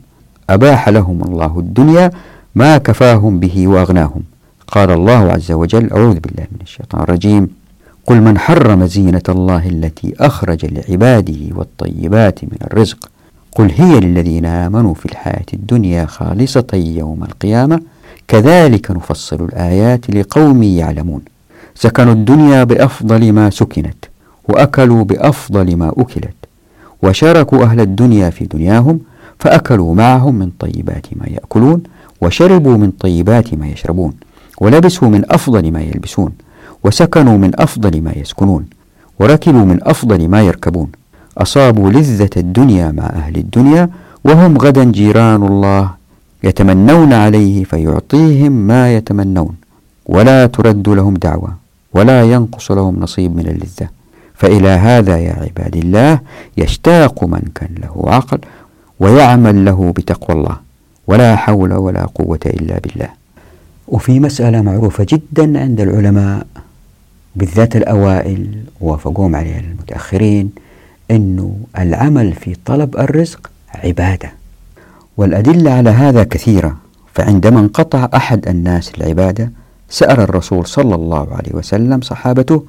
أباح لهم الله الدنيا ما كفاهم به وأغناهم. قال الله عز وجل أعوذ بالله من الشيطان الرجيم. قل من حرم زينة الله التي أخرج لعباده والطيبات من الرزق قل هي للذين آمنوا في الحياة الدنيا خالصة يوم القيامة كذلك نفصل الآيات لقوم يعلمون. سكنوا الدنيا بأفضل ما سكنت وأكلوا بأفضل ما أكلت وشاركوا أهل الدنيا في دنياهم فأكلوا معهم من طيبات ما يأكلون وشربوا من طيبات ما يشربون ولبسوا من أفضل ما يلبسون. وسكنوا من أفضل ما يسكنون وركبوا من أفضل ما يركبون. أصابوا لذة الدنيا مع أهل الدنيا وهم غدا جيران الله يتمنون عليه فيعطيهم ما يتمنون. ولا ترد لهم دعوة ولا ينقص لهم نصيب من اللذة. فإلى هذا يا عباد الله يشتاق من كان له عقل ويعمل له بتقوى الله ولا حول ولا قوة إلا بالله. وفي مسألة معروفة جدا عند العلماء. بالذات الأوائل وافقوهم عليها المتأخرين أنه العمل في طلب الرزق عبادة. والأدلة على هذا كثيرة فعندما انقطع أحد الناس العبادة سأل الرسول صلى الله عليه وسلم صحابته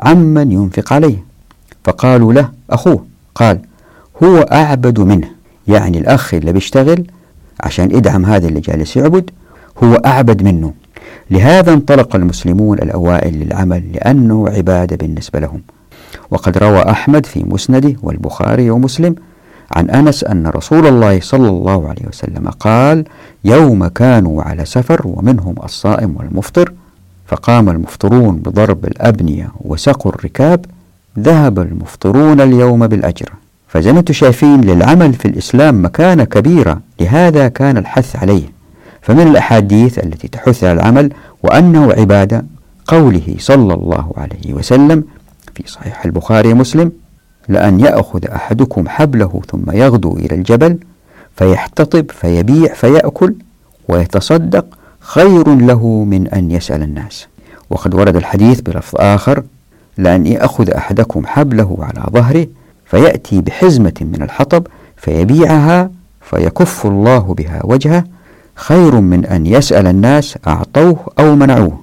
عمن ينفق عليه. فقالوا له أخوه. قال هو أعبد منه. يعني الأخ اللي بيشتغل عشان يدعم هذا اللي جالس يعبد هو أعبد منه. لهذا انطلق المسلمون الأوائل للعمل لأنه عبادة بالنسبة لهم. وقد روى أحمد في مسنده والبخاري ومسلم عن أنس أن رسول الله صلى الله عليه وسلم قال يوم كانوا على سفر ومنهم الصائم والمفطر فقام المفطرون بضرب الأبنية وسقوا الركاب ذهب المفطرون اليوم بالأجر. فزي شايفين للعمل في الإسلام مكانة كبيرة لهذا كان الحث عليه. فمن الأحاديث التي تحث على العمل وأنه عبادة قوله صلى الله عليه وسلم في صحيح البخاري ومسلم لأن يأخذ أحدكم حبله ثم يغدو إلى الجبل فيحتطب فيبيع فيأكل ويتصدق خير له من أن يسأل الناس. وقد ورد الحديث بلفظ آخر لأن يأخذ أحدكم حبله على ظهره فيأتي بحزمة من الحطب فيبيعها فيكف الله بها وجهه خير من أن يسأل الناس أعطوه أو منعوه.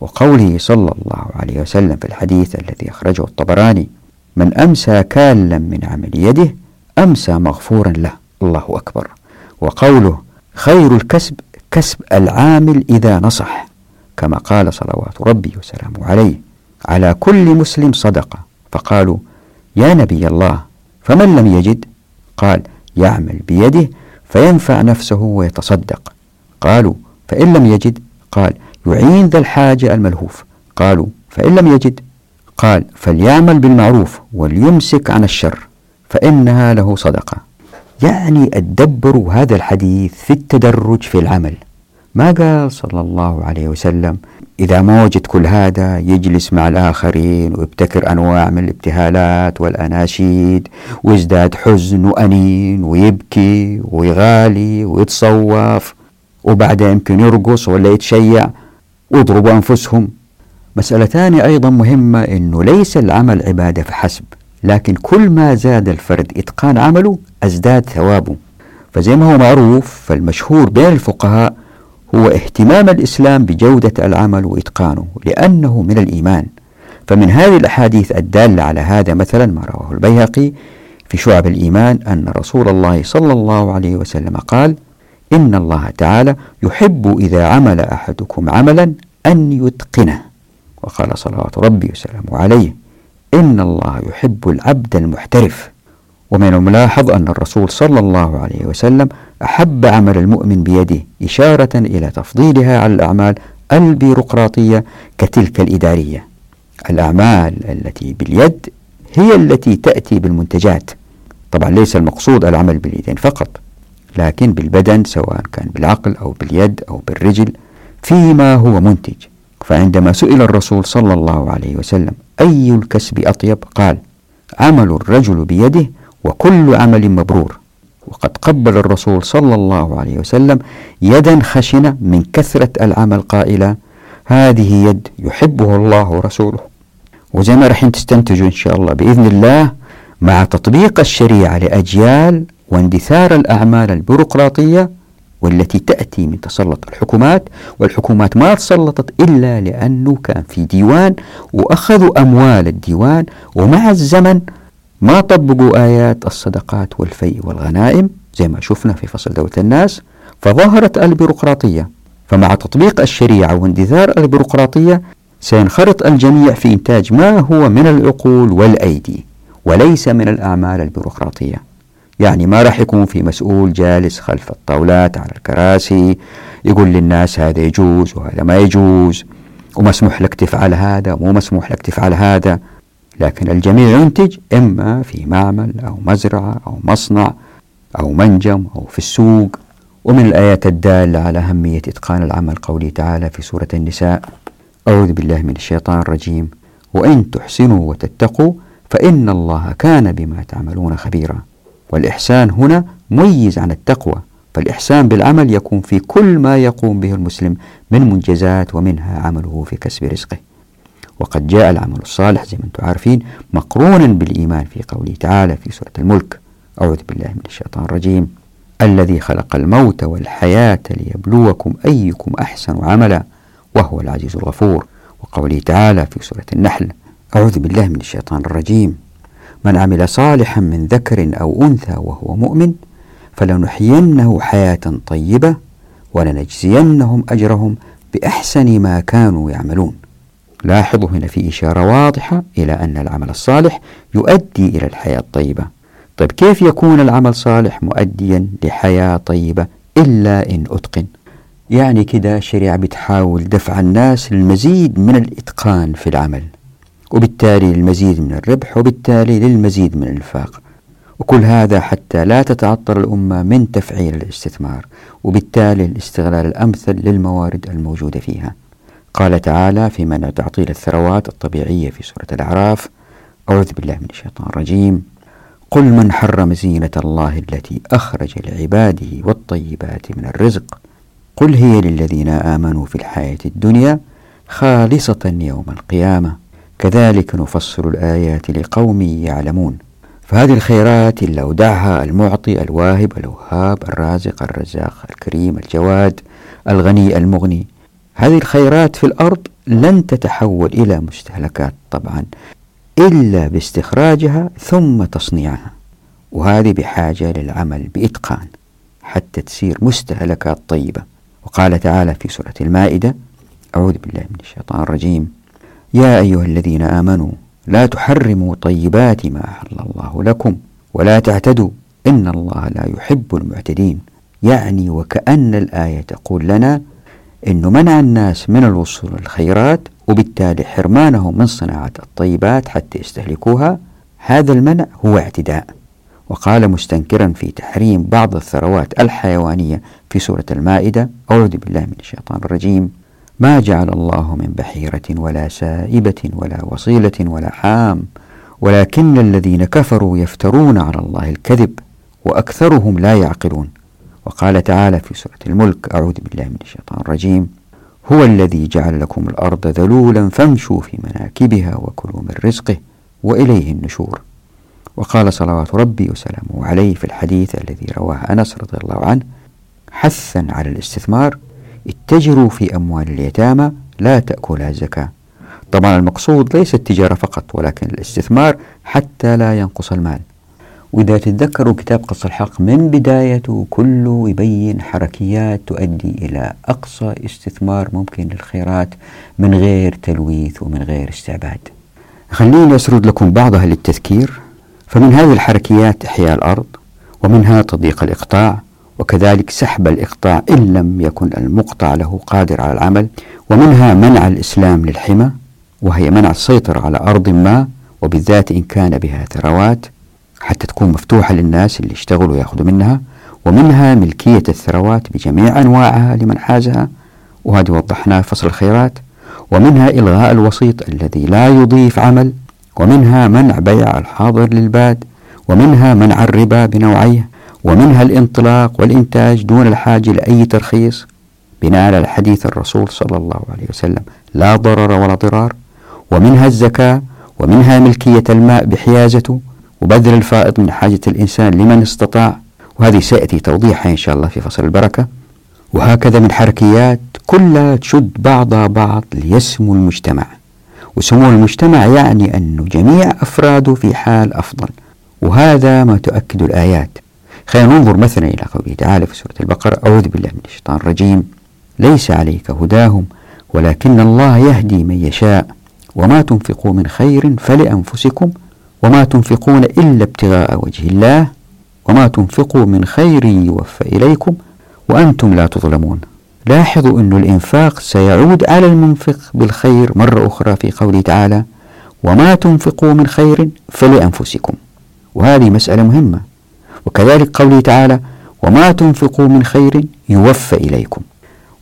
وقوله صلى الله عليه وسلم في الحديث الذي أخرجه الطبراني من أمسى كالا من عمل يده أمسى مغفورا له. الله أكبر. وقوله خير الكسب كسب العامل إذا نصح كما قال صلوات ربي وسلامه عليه على كل مسلم صدقة. فقالوا يا نبي الله فمن لم يجد؟ قال يعمل بيده فينفع نفسه ويتصدق. قالوا فإن لم يجد قال يعين ذا الحاجة الملهوف. قالوا فإن لم يجد قال فليعمل بالمعروف وليمسك عن الشر فإنها له صدقة. يعني ادبروا هذا الحديث في التدرج في العمل. ما قال صلى الله عليه وسلم؟ إذا ما وجد كل هذا يجلس مع الآخرين ويبتكر أنواع من الابتهالات والأناشيد ويزداد حزن وأنين ويبكي ويغالي ويتصوف وبعدها يمكن يرقص ولا يتشيع ويضربوا أنفسهم. مسألة ثانية أيضا مهمة أنه ليس العمل عبادة فحسب لكن كل ما زاد الفرد إتقان عمله أزداد ثوابه. فزي ما هو معروف فالمشهور بين الفقهاء هو اهتمام الإسلام بجودة العمل وإتقانه لأنه من الإيمان. فمن هذه الأحاديث الدالة على هذا مثلا ما رواه البيهقي في شعب الإيمان أن رسول الله صلى الله عليه وسلم قال إن الله تعالى يحب إذا عمل أحدكم عملا أن يتقنه. وقال صلوات ربي وسلامه عليه إن الله يحب العبد المحترف. ومن الملاحظ أن الرسول صلى الله عليه وسلم أحب عمل المؤمن بيده إشارة إلى تفضيلها على الأعمال البيروقراطية كتلك الإدارية. الأعمال التي باليد هي التي تأتي بالمنتجات. طبعا ليس المقصود العمل باليدين فقط لكن بالبدن سواء كان بالعقل أو باليد أو بالرجل فيما هو منتج. فعندما سئل الرسول صلى الله عليه وسلم أي الكسب أطيب؟ قال عمل الرجل بيده وكل عمل مبرور. وقد قبل الرسول صلى الله عليه وسلم يدا خشنة من كثرة العمل قائلا هذه يد يحبه الله ورسوله. وزي ما راح تستنتجوا إن شاء الله بإذن الله مع تطبيق الشريعة لأجيال واندثار الأعمال البيروقراطية والتي تأتي من تسلط الحكومات والحكومات ما تسلطت إلا لأنه كان في ديوان وأخذوا أموال الديوان ومع الزمن ما طبقوا آيات الصدقات والفي والغنائم زي ما شفنا في فصل دولة الناس فظهرت البيروقراطية. فمع تطبيق الشريعة واندثار البيروقراطية سينخرط الجميع في إنتاج ما هو من العقول والأيدي وليس من الأعمال البيروقراطية. يعني ما راح يكون في مسؤول جالس خلف الطاولات على الكراسي يقول للناس هذا يجوز وهذا ما يجوز ومسموح لك تفعل هذا ومو مسموح لك تفعل هذا. لكن الجميع ينتج إما في معمل أو مزرعة أو مصنع أو منجم أو في السوق. ومن الآيات الدالة على أهمية إتقان العمل قوله تعالى في سورة النساء أعوذ بالله من الشيطان الرجيم. وإن تحسنوا وتتقوا فإن الله كان بما تعملون خبيرا. والإحسان هنا ميز عن التقوى فالإحسان بالعمل يكون في كل ما يقوم به المسلم من منجزات ومنها عمله في كسب رزقه. وقد جاء العمل الصالح زي ما أنتم عارفين مقرونا بالإيمان في قوله تعالى في سورة الملك أعوذ بالله من الشيطان الرجيم الذي خلق الموت والحياة ليبلوكم أيكم أحسن عملا وهو العزيز الغفور. وقوله تعالى في سورة النحل أعوذ بالله من الشيطان الرجيم من عمل صالحا من ذكر أو أنثى وهو مؤمن فلنحيينه حياة طيبة ولنجزينهم أجرهم بأحسن ما كانوا يعملون. لاحظوا هنا في إشارة واضحة إلى أن العمل الصالح يؤدي إلى الحياة الطيبة. طيب كيف يكون العمل صالح مؤديا لحياة طيبة إلا إن أتقن؟ يعني كده الشريعة بتحاول دفع الناس للمزيد من الإتقان في العمل وبالتالي للمزيد من الربح وبالتالي للمزيد من الإنفاق. وكل هذا حتى لا تتعطل الأمة من تفعيل الاستثمار وبالتالي الاستغلال الأمثل للموارد الموجودة فيها. قال تعالى في منع تعطيل الثروات الطبيعية في سورة الأعراف أعوذ بالله من الشيطان الرجيم. قل من حرم زينة الله التي أخرج لعباده والطيبات من الرزق. قل هي للذين آمنوا في الحياة الدنيا خالصة يوم القيامة. كذلك نفصل الآيات لقوم يعلمون. فهذه الخيرات اللي أودعها المعطي الواهب الوهاب الرازق الرزاق الكريم الجواد الغني المغني هذه الخيرات في الأرض لن تتحول إلى مستهلكات طبعا إلا باستخراجها ثم تصنيعها. وهذه بحاجة للعمل بإتقان حتى تصير مستهلكات طيبة. وقال تعالى في سورة المائدة أعوذ بالله من الشيطان الرجيم. يا أيها الذين آمنوا لا تحرموا طيبات ما أحل الله لكم ولا تعتدوا إن الله لا يحب المعتدين. يعني وكأن الآية تقول لنا أنه منع الناس من الوصول للخيرات وبالتالي حرمانهم من صناعة الطيبات حتى يستهلكوها. هذا المنع هو اعتداء. وقال مستنكرا في تحريم بعض الثروات الحيوانية في سورة المائدة أعوذ بالله من الشيطان الرجيم. ما جعل الله من بحيرة ولا سائبة ولا وصيلة ولا حام ولكن الذين كفروا يفترون على الله الكذب وأكثرهم لا يعقلون. وقال تعالى في سورة الملك أعوذ بالله من الشيطان الرجيم. هو الذي جعل لكم الأرض ذلولا فامشوا في مناكبها وكلوا من رزقه وإليه النشور. وقال صلوات ربي وسلامه عليه في الحديث الذي رواه أنس رضي الله عنه حثا على الاستثمار اتجروا في أموال اليتامى لا تأكلها الزكاة. طبعا المقصود ليس التجارة فقط ولكن الاستثمار حتى لا ينقص المال. وإذا تتذكروا كتاب قص الحق من بدايته كله يبين حركيات تؤدي إلى أقصى استثمار ممكن للخيرات من غير تلويث ومن غير استعباد. خليني أسرد لكم بعضها للتذكير. فمن هذه الحركيات إحياء الأرض ومنها تضييق الإقطاع وكذلك سحب الإقطاع إن لم يكن المقطع له قادر على العمل ومنها منع الإسلام للحمى وهي منع السيطرة على أرض ما وبالذات إن كان بها ثروات حتى تكون مفتوحة للناس اللي يشتغلوا ويأخذوا منها ومنها ملكية الثروات بجميع أنواعها لمن حازها وهذه وضحناه فصل الخيرات. ومنها إلغاء الوسيط الذي لا يضيف عمل ومنها منع بيع الحاضر للباد ومنها منع الربا بنوعيه ومنها الانطلاق والإنتاج دون الحاجة لأي ترخيص بناء على حديث الرسول صلى الله عليه وسلم لا ضرر ولا ضرار. ومنها الزكاة ومنها ملكية الماء بحيازته وبذل الفائض من حاجة الإنسان لمن استطاع وهذه سيأتي توضيحها إن شاء الله في فصل البركة. وهكذا من حركيات كلها تشد بعضها بعض ليسمو المجتمع. وسمو المجتمع يعني أن جميع أفراده في حال أفضل. وهذا ما تؤكد الآيات. خلينا ننظر مثلا إلى قوله تعالى في سورة البقرة أعوذ بالله من الشيطان الرجيم. ليس عليك هداهم ولكن الله يهدي من يشاء. وما تنفقوا من خير فلأنفسكم وما تنفقون إلا ابتغاء وجه الله وما تنفقوا من خير يوفى إليكم وأنتم لا تظلمون. لاحظوا أن الإنفاق سيعود على المنفق بالخير مرة أخرى في قوله تعالى وما تنفقوا من خير فلأنفسكم وهذه مسألة مهمة. وكذلك قوله تعالى وما تنفقوا من خير يوفى إليكم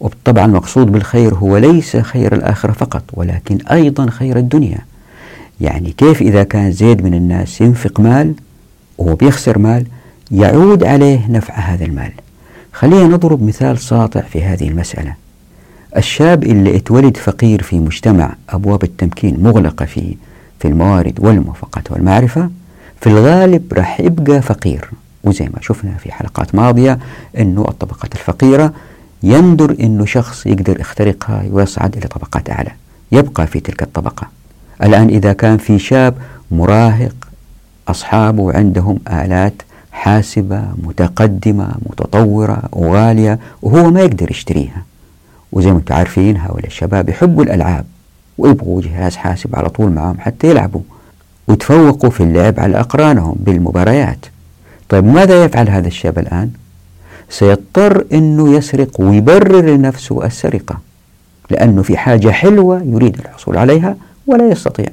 وطبعا المقصود بالخير هو ليس خير الآخرة فقط ولكن أيضا خير الدنيا. يعني كيف إذا كان زيد من الناس ينفق مال وهو بيخسر مال يعود عليه نفع هذا المال. خلينا نضرب مثال ساطع في هذه المسألة. الشاب اللي اتولد فقير في مجتمع أبواب التمكين مغلقة في في الموارد والموافقات والمعرفة في الغالب راح يبقى فقير. وزي ما شفنا في حلقات ماضية أنه الطبقات الفقيرة يندر أنه شخص يقدر يخترقها ويصعد إلى طبقات أعلى. يبقى في تلك الطبقة. الآن إذا كان في شاب مراهق أصحابه عندهم آلات حاسبة متقدمة متطورة وغالية وهو ما يقدر يشتريها وزي ما أنتم عارفين هؤلاء الشباب يحبوا الألعاب ويبغوا جهاز حاسب على طول معهم حتى يلعبوا وتفوقوا في اللعب على أقرانهم بالمباريات طيب ماذا يفعل هذا الشاب الآن؟ سيضطر أنه يسرق ويبرر لنفسه السرقة لأنه في حاجة حلوة يريد الحصول عليها ولا يستطيع.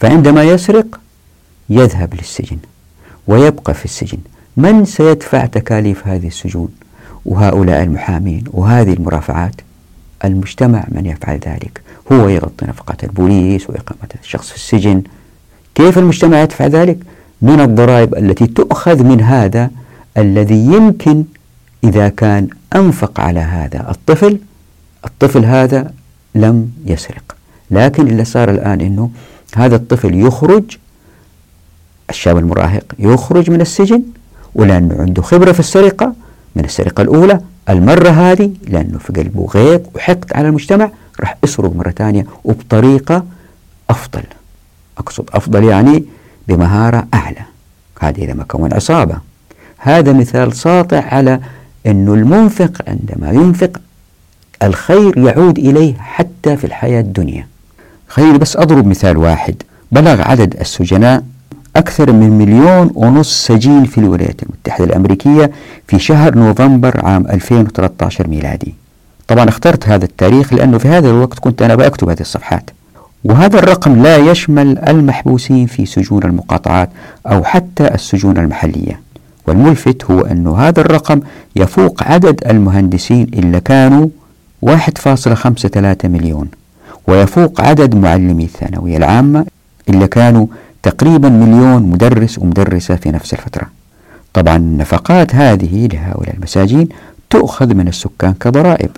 فعندما يسرق يذهب للسجن ويبقى في السجن. من سيدفع تكاليف هذه السجون؟ وهؤلاء المحامين وهذه المرافعات. المجتمع من يفعل ذلك؟ هو يغطي نفقة البوليس وإقامة الشخص في السجن. كيف المجتمع يدفع ذلك؟ من الضرائب التي تؤخذ من هذا الذي يمكن إذا كان أنفق على هذا الطفل؟ الطفل هذا لم يسرق. لكن اللي صار الآن أنه هذا الطفل يخرج الشاب المراهق يخرج من السجن ولأنه عنده خبرة في السرقة من السرقة الأولى المرة هذه لأنه في قلبه غيظ وحقد على المجتمع راح يسرق مرة ثانية وبطريقة أفضل. أقصد أفضل يعني بمهارة أعلى. هذه إذا ما كون عصابة. هذا مثال ساطع على أنه المنفق عندما ينفق الخير يعود إليه حتى في الحياة الدنيا. خليني بس أضرب مثال واحد. بلغ عدد السجناء أكثر من مليون ونص سجين في الولايات المتحدة الأمريكية في شهر نوفمبر عام 2013 ميلادي. طبعا اخترت هذا التاريخ لأنه في هذا الوقت كنت أنا بكتب هذه الصفحات. وهذا الرقم لا يشمل المحبوسين في سجون المقاطعات أو حتى السجون المحلية. والملفت هو أن هذا الرقم يفوق عدد المهندسين اللي كانوا 1.53 مليون. ويفوق عدد معلمي الثانوية العامة اللي كانوا تقريبا مليون مدرس ومدرسة في نفس الفترة. طبعا النفقات هذه لهؤلاء المساجين تؤخذ من السكان كضرائب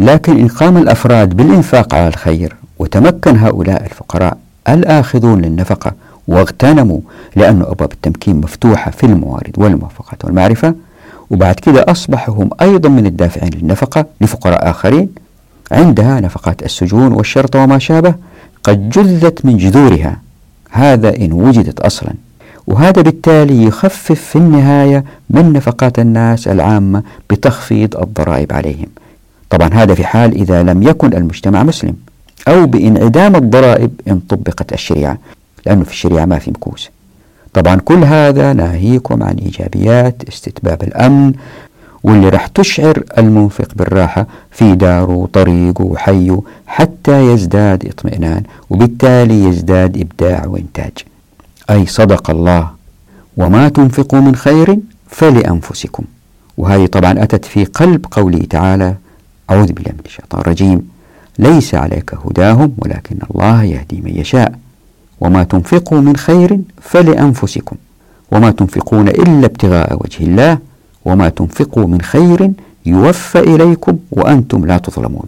لكن إن قام الأفراد بالإنفاق على الخير وتمكن هؤلاء الفقراء الآخذون للنفقة واغتنموا لأن أبواب التمكين مفتوحة في الموارد والموافقات والمعرفة. وبعد كده أصبحوا هم أيضا من الدافعين للنفقة لفقراء آخرين عندها نفقات السجون والشرطة وما شابه قد جذت من جذورها. هذا إن وجدت أصلا. وهذا بالتالي يخفف في النهاية من نفقات الناس العامة بتخفيض الضرائب عليهم. طبعا هذا في حال إذا لم يكن المجتمع مسلم أو بإنعدام الضرائب إن طبقت الشريعة لأنه في الشريعة ما في مكوس. طبعا كل هذا ناهيكم عن إيجابيات استتباب الأمن واللي راح تشعر المنفق بالراحة في داره وطريقه وحيه حتى يزداد اطمئنان وبالتالي يزداد إبداع وإنتاج. أي صدق الله وما تنفقوا من خير فلأنفسكم. وهذه طبعا أتت في قلب قوله تعالى أعوذ بالله من الشيطان الرجيم. ليس عليك هداهم ولكن الله يهدي من يشاء. وما تنفقوا من خير فلأنفسكم. وما تنفقون إلا ابتغاء وجه الله. وما تنفقوا من خير يوفى إليكم وأنتم لا تظلمون.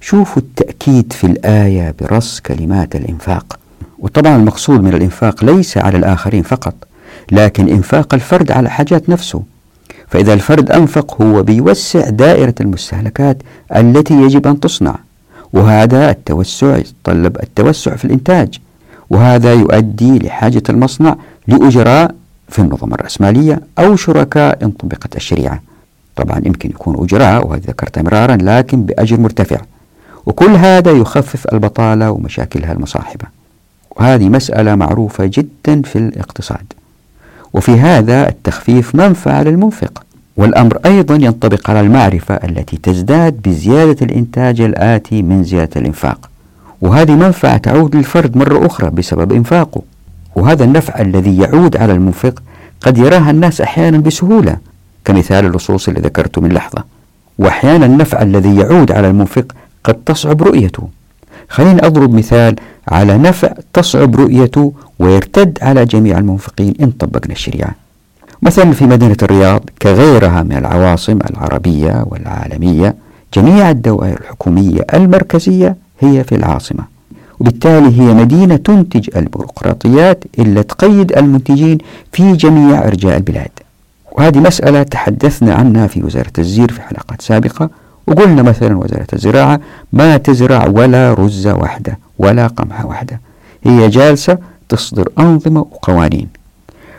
شوفوا التأكيد في الآية برص كلمات الإنفاق. وطبعا المقصود من الإنفاق ليس على الآخرين فقط لكن إنفاق الفرد على حاجات نفسه. فإذا الفرد أنفق هو بيوسع دائرة المستهلكات التي يجب أن تصنع. وهذا التوسع يتطلب التوسع في الإنتاج. وهذا يؤدي لحاجة المصنع لأجراء في النظم الرأسمالية أو شركاء إن طبقت الشريعة. طبعا يمكن يكون أجراء وهذا ذكرت مرارا لكن بأجر مرتفع. وكل هذا يخفف البطالة ومشاكلها المصاحبة. وهذه مسألة معروفة جدا في الاقتصاد. وفي هذا التخفيف منفعة للمنفق. والأمر أيضا ينطبق على المعرفة التي تزداد بزيادة الإنتاج الآتي من زيادة الإنفاق. وهذه منفعة تعود للفرد مرة أخرى بسبب إنفاقه. وهذا النفع الذي يعود على المنفق قد يراها الناس أحيانا بسهولة كمثال اللصوص اللي ذكرته من لحظة. وأحيانا النفع الذي يعود على المنفق قد تصعب رؤيته. خليني أضرب مثال على نفع تصعب رؤيته ويرتد على جميع المنفقين إن طبقنا الشريعة. مثلا في مدينة الرياض كغيرها من العواصم العربية والعالمية جميع الدوائر الحكومية المركزية هي في العاصمة. وبالتالي هي مدينة تنتج البيروقراطيات اللي تقيد المنتجين في جميع أرجاء البلاد. وهذه مسألة تحدثنا عنها في وزارة الزير في حلقات سابقة وقلنا مثلا وزارة الزراعة ما تزرع ولا رزة واحدة ولا قمحة واحدة هي جالسة تصدر أنظمة وقوانين.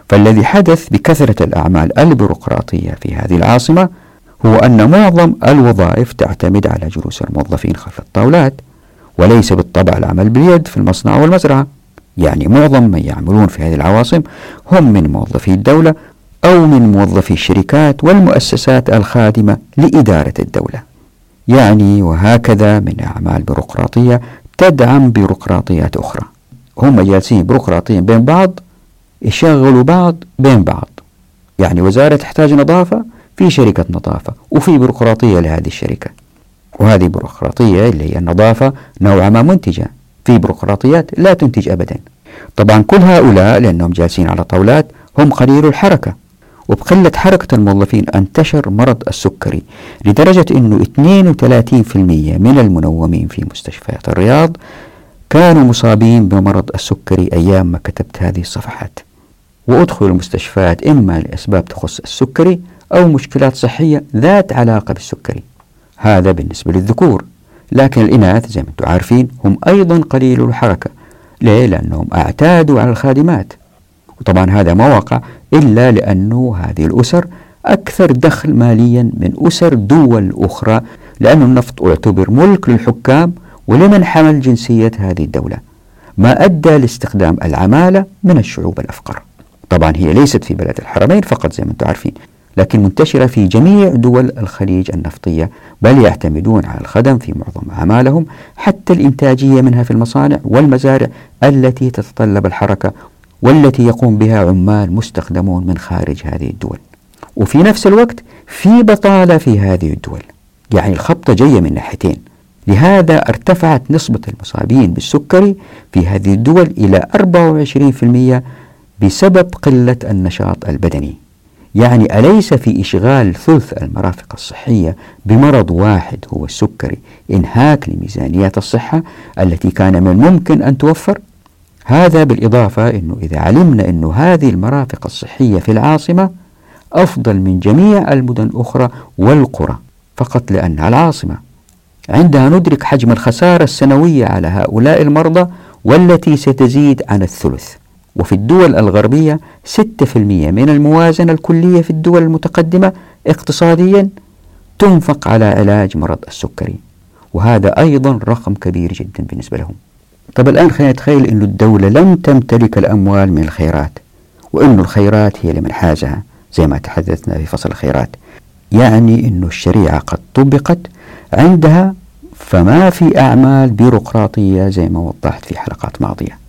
فالذي حدث بكثرة الأعمال البيروقراطية في هذه العاصمة هو أن معظم الوظائف تعتمد على جلوس الموظفين خلف الطاولات وليس بالطبع العمل باليد في المصنع والمزرعة. يعني معظم من يعملون في هذه العواصم هم من موظفي الدولة أو من موظفي الشركات والمؤسسات الخادمة لإدارة الدولة. يعني وهكذا من أعمال بيروقراطية تدعم بيروقراطيات أخرى. هم جالسين بيروقراطيا بين بعض يشغلوا بعض بين بعض. يعني وزارة تحتاج نظافة في شركة نظافة وفي بيروقراطية لهذه الشركة. وهذه بيروقراطية اللي هي النظافة نوعا ما منتجة. في بيروقراطيات لا تنتج أبدا. طبعا كل هؤلاء لأنهم جالسين على طاولات هم قليل الحركة. وبقلة حركة الموظفين أنتشر مرض السكري لدرجة أنه 32% من المنومين في مستشفيات الرياض كانوا مصابين بمرض السكري أيام ما كتبت هذه الصفحات. وأدخلوا المستشفيات إما لأسباب تخص السكري أو مشكلات صحية ذات علاقة بالسكري. هذا بالنسبة للذكور. لكن الإناث زي ما أنتم عارفين هم أيضا قليل الحركة. ليه؟ لأنهم أعتادوا على الخادمات. وطبعا هذا ما وقع إلا لأنه هذه الأسر أكثر دخل ماليا من أسر دول أخرى لأن النفط يعتبر ملك للحكام ولمن حمل جنسية هذه الدولة. ما أدى لاستخدام العمالة من الشعوب الأفقر. طبعا هي ليست في بلد الحرمين فقط زي ما أنتم عارفين. لكن منتشرة في جميع دول الخليج النفطية بل يعتمدون على الخدم في معظم أعمالهم حتى الإنتاجية منها في المصانع والمزارع التي تتطلب الحركة والتي يقوم بها عمال مستخدمون من خارج هذه الدول. وفي نفس الوقت في بطالة في هذه الدول. يعني الخبطة جاية من ناحيتين. لهذا ارتفعت نسبة المصابين بالسكري في هذه الدول إلى 24% بسبب قلة النشاط البدني. يعني أليس في إشغال ثلث المرافق الصحية بمرض واحد هو السكري إنهاك لميزانيات الصحة التي كان من الممكن أن توفر؟ هذا بالإضافة أنه إذا علمنا أن هذه المرافق الصحية في العاصمة أفضل من جميع المدن الأخرى والقرى فقط لأنها العاصمة عندها ندرك حجم الخسارة السنوية على هؤلاء المرضى والتي ستزيد عن الثلث وفي الدول الغربية 6% من الموازنة الكلية في الدول المتقدمة اقتصاديا تنفق على علاج مرض السكري. وهذا أيضا رقم كبير جدا بالنسبة لهم. طب الآن خلينا نتخيل أن الدولة لم تمتلك الأموال من الخيرات وأن الخيرات هي لمن حازها زي ما تحدثنا في فصل الخيرات. يعني أن الشريعة قد طبقت عندها فما في أعمال بيروقراطية زي ما وضحت في حلقات ماضية.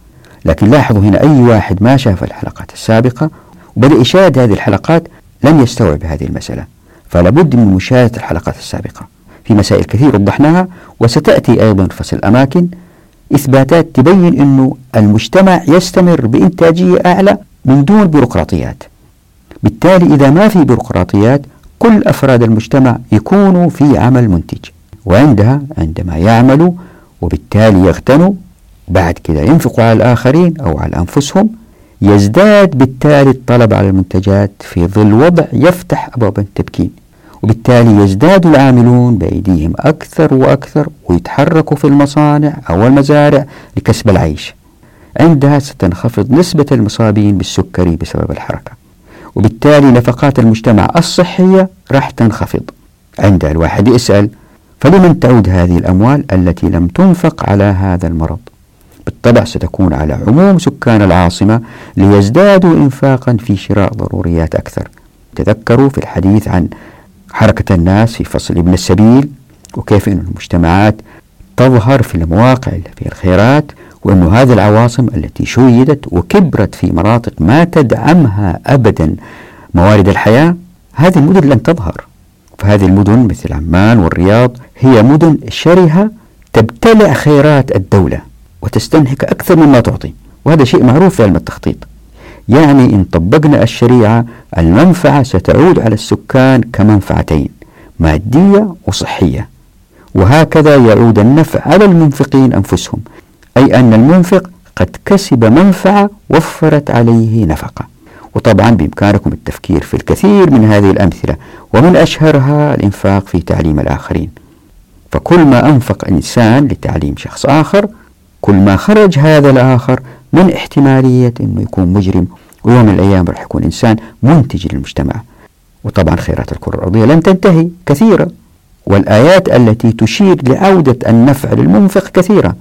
لكن لاحظوا هنا أي واحد ما شاف الحلقات السابقة وبدأ يشاهد هذه الحلقات لن يستوعب هذه المسألة. فلا بد من مشاهدة الحلقات السابقة. في مسائل كثير وضحناها وستأتي أيضا في فصل الأماكن إثباتات تبين أنه المجتمع يستمر بإنتاجية أعلى من دون بيروقراطيات. بالتالي إذا ما في بيروقراطيات كل أفراد المجتمع يكونوا في عمل منتج. وعندها عندما يعملوا وبالتالي يغتنوا بعد كده ينفقوا على الآخرين أو على أنفسهم يزداد بالتالي الطلب على المنتجات في ظل وضع يفتح أبواب التبكين وبالتالي يزداد العاملون بأيديهم أكثر وأكثر ويتحركوا في المصانع أو المزارع لكسب العيش. عندها ستنخفض نسبة المصابين بالسكري بسبب الحركة وبالتالي نفقات المجتمع الصحية راح تنخفض. عند الواحد يسأل فلمن تعود هذه الأموال التي لم تنفق على هذا المرض؟ بالطبع ستكون على عموم سكان العاصمة ليزدادوا إنفاقا في شراء ضروريات أكثر. تذكروا في الحديث عن حركة الناس في فصل ابن السبيل وكيف أن المجتمعات تظهر في المواقع اللي فيها الخيرات وأن هذه العواصم التي شيدت وكبرت في مناطق ما تدعمها أبدا موارد الحياة هذه المدن لن تظهر. فهذه المدن مثل عمان والرياض هي مدن شرهة تبتلع خيرات الدولة. وتستنهك أكثر مما تعطي. وهذا شيء معروف في علم التخطيط. يعني إن طبقنا الشريعة المنفعة ستعود على السكان كمنفعتين مادية وصحية. وهكذا يعود النفع على المنفقين أنفسهم. أي أن المنفق قد كسب منفعة وفرت عليه نفقة. وطبعا بإمكانكم التفكير في الكثير من هذه الأمثلة ومن أشهرها الإنفاق في تعليم الآخرين. فكل ما أنفق إنسان لتعليم شخص آخر كل ما خرج هذا الآخر من احتمالية أنه يكون مجرم ويوم من الأيام راح يكون إنسان منتج للمجتمع. وطبعا خيرات الكرة الأرضية لن تنتهي كثيرة والآيات التي تشير لعودة النفع للمنفق كثيرة.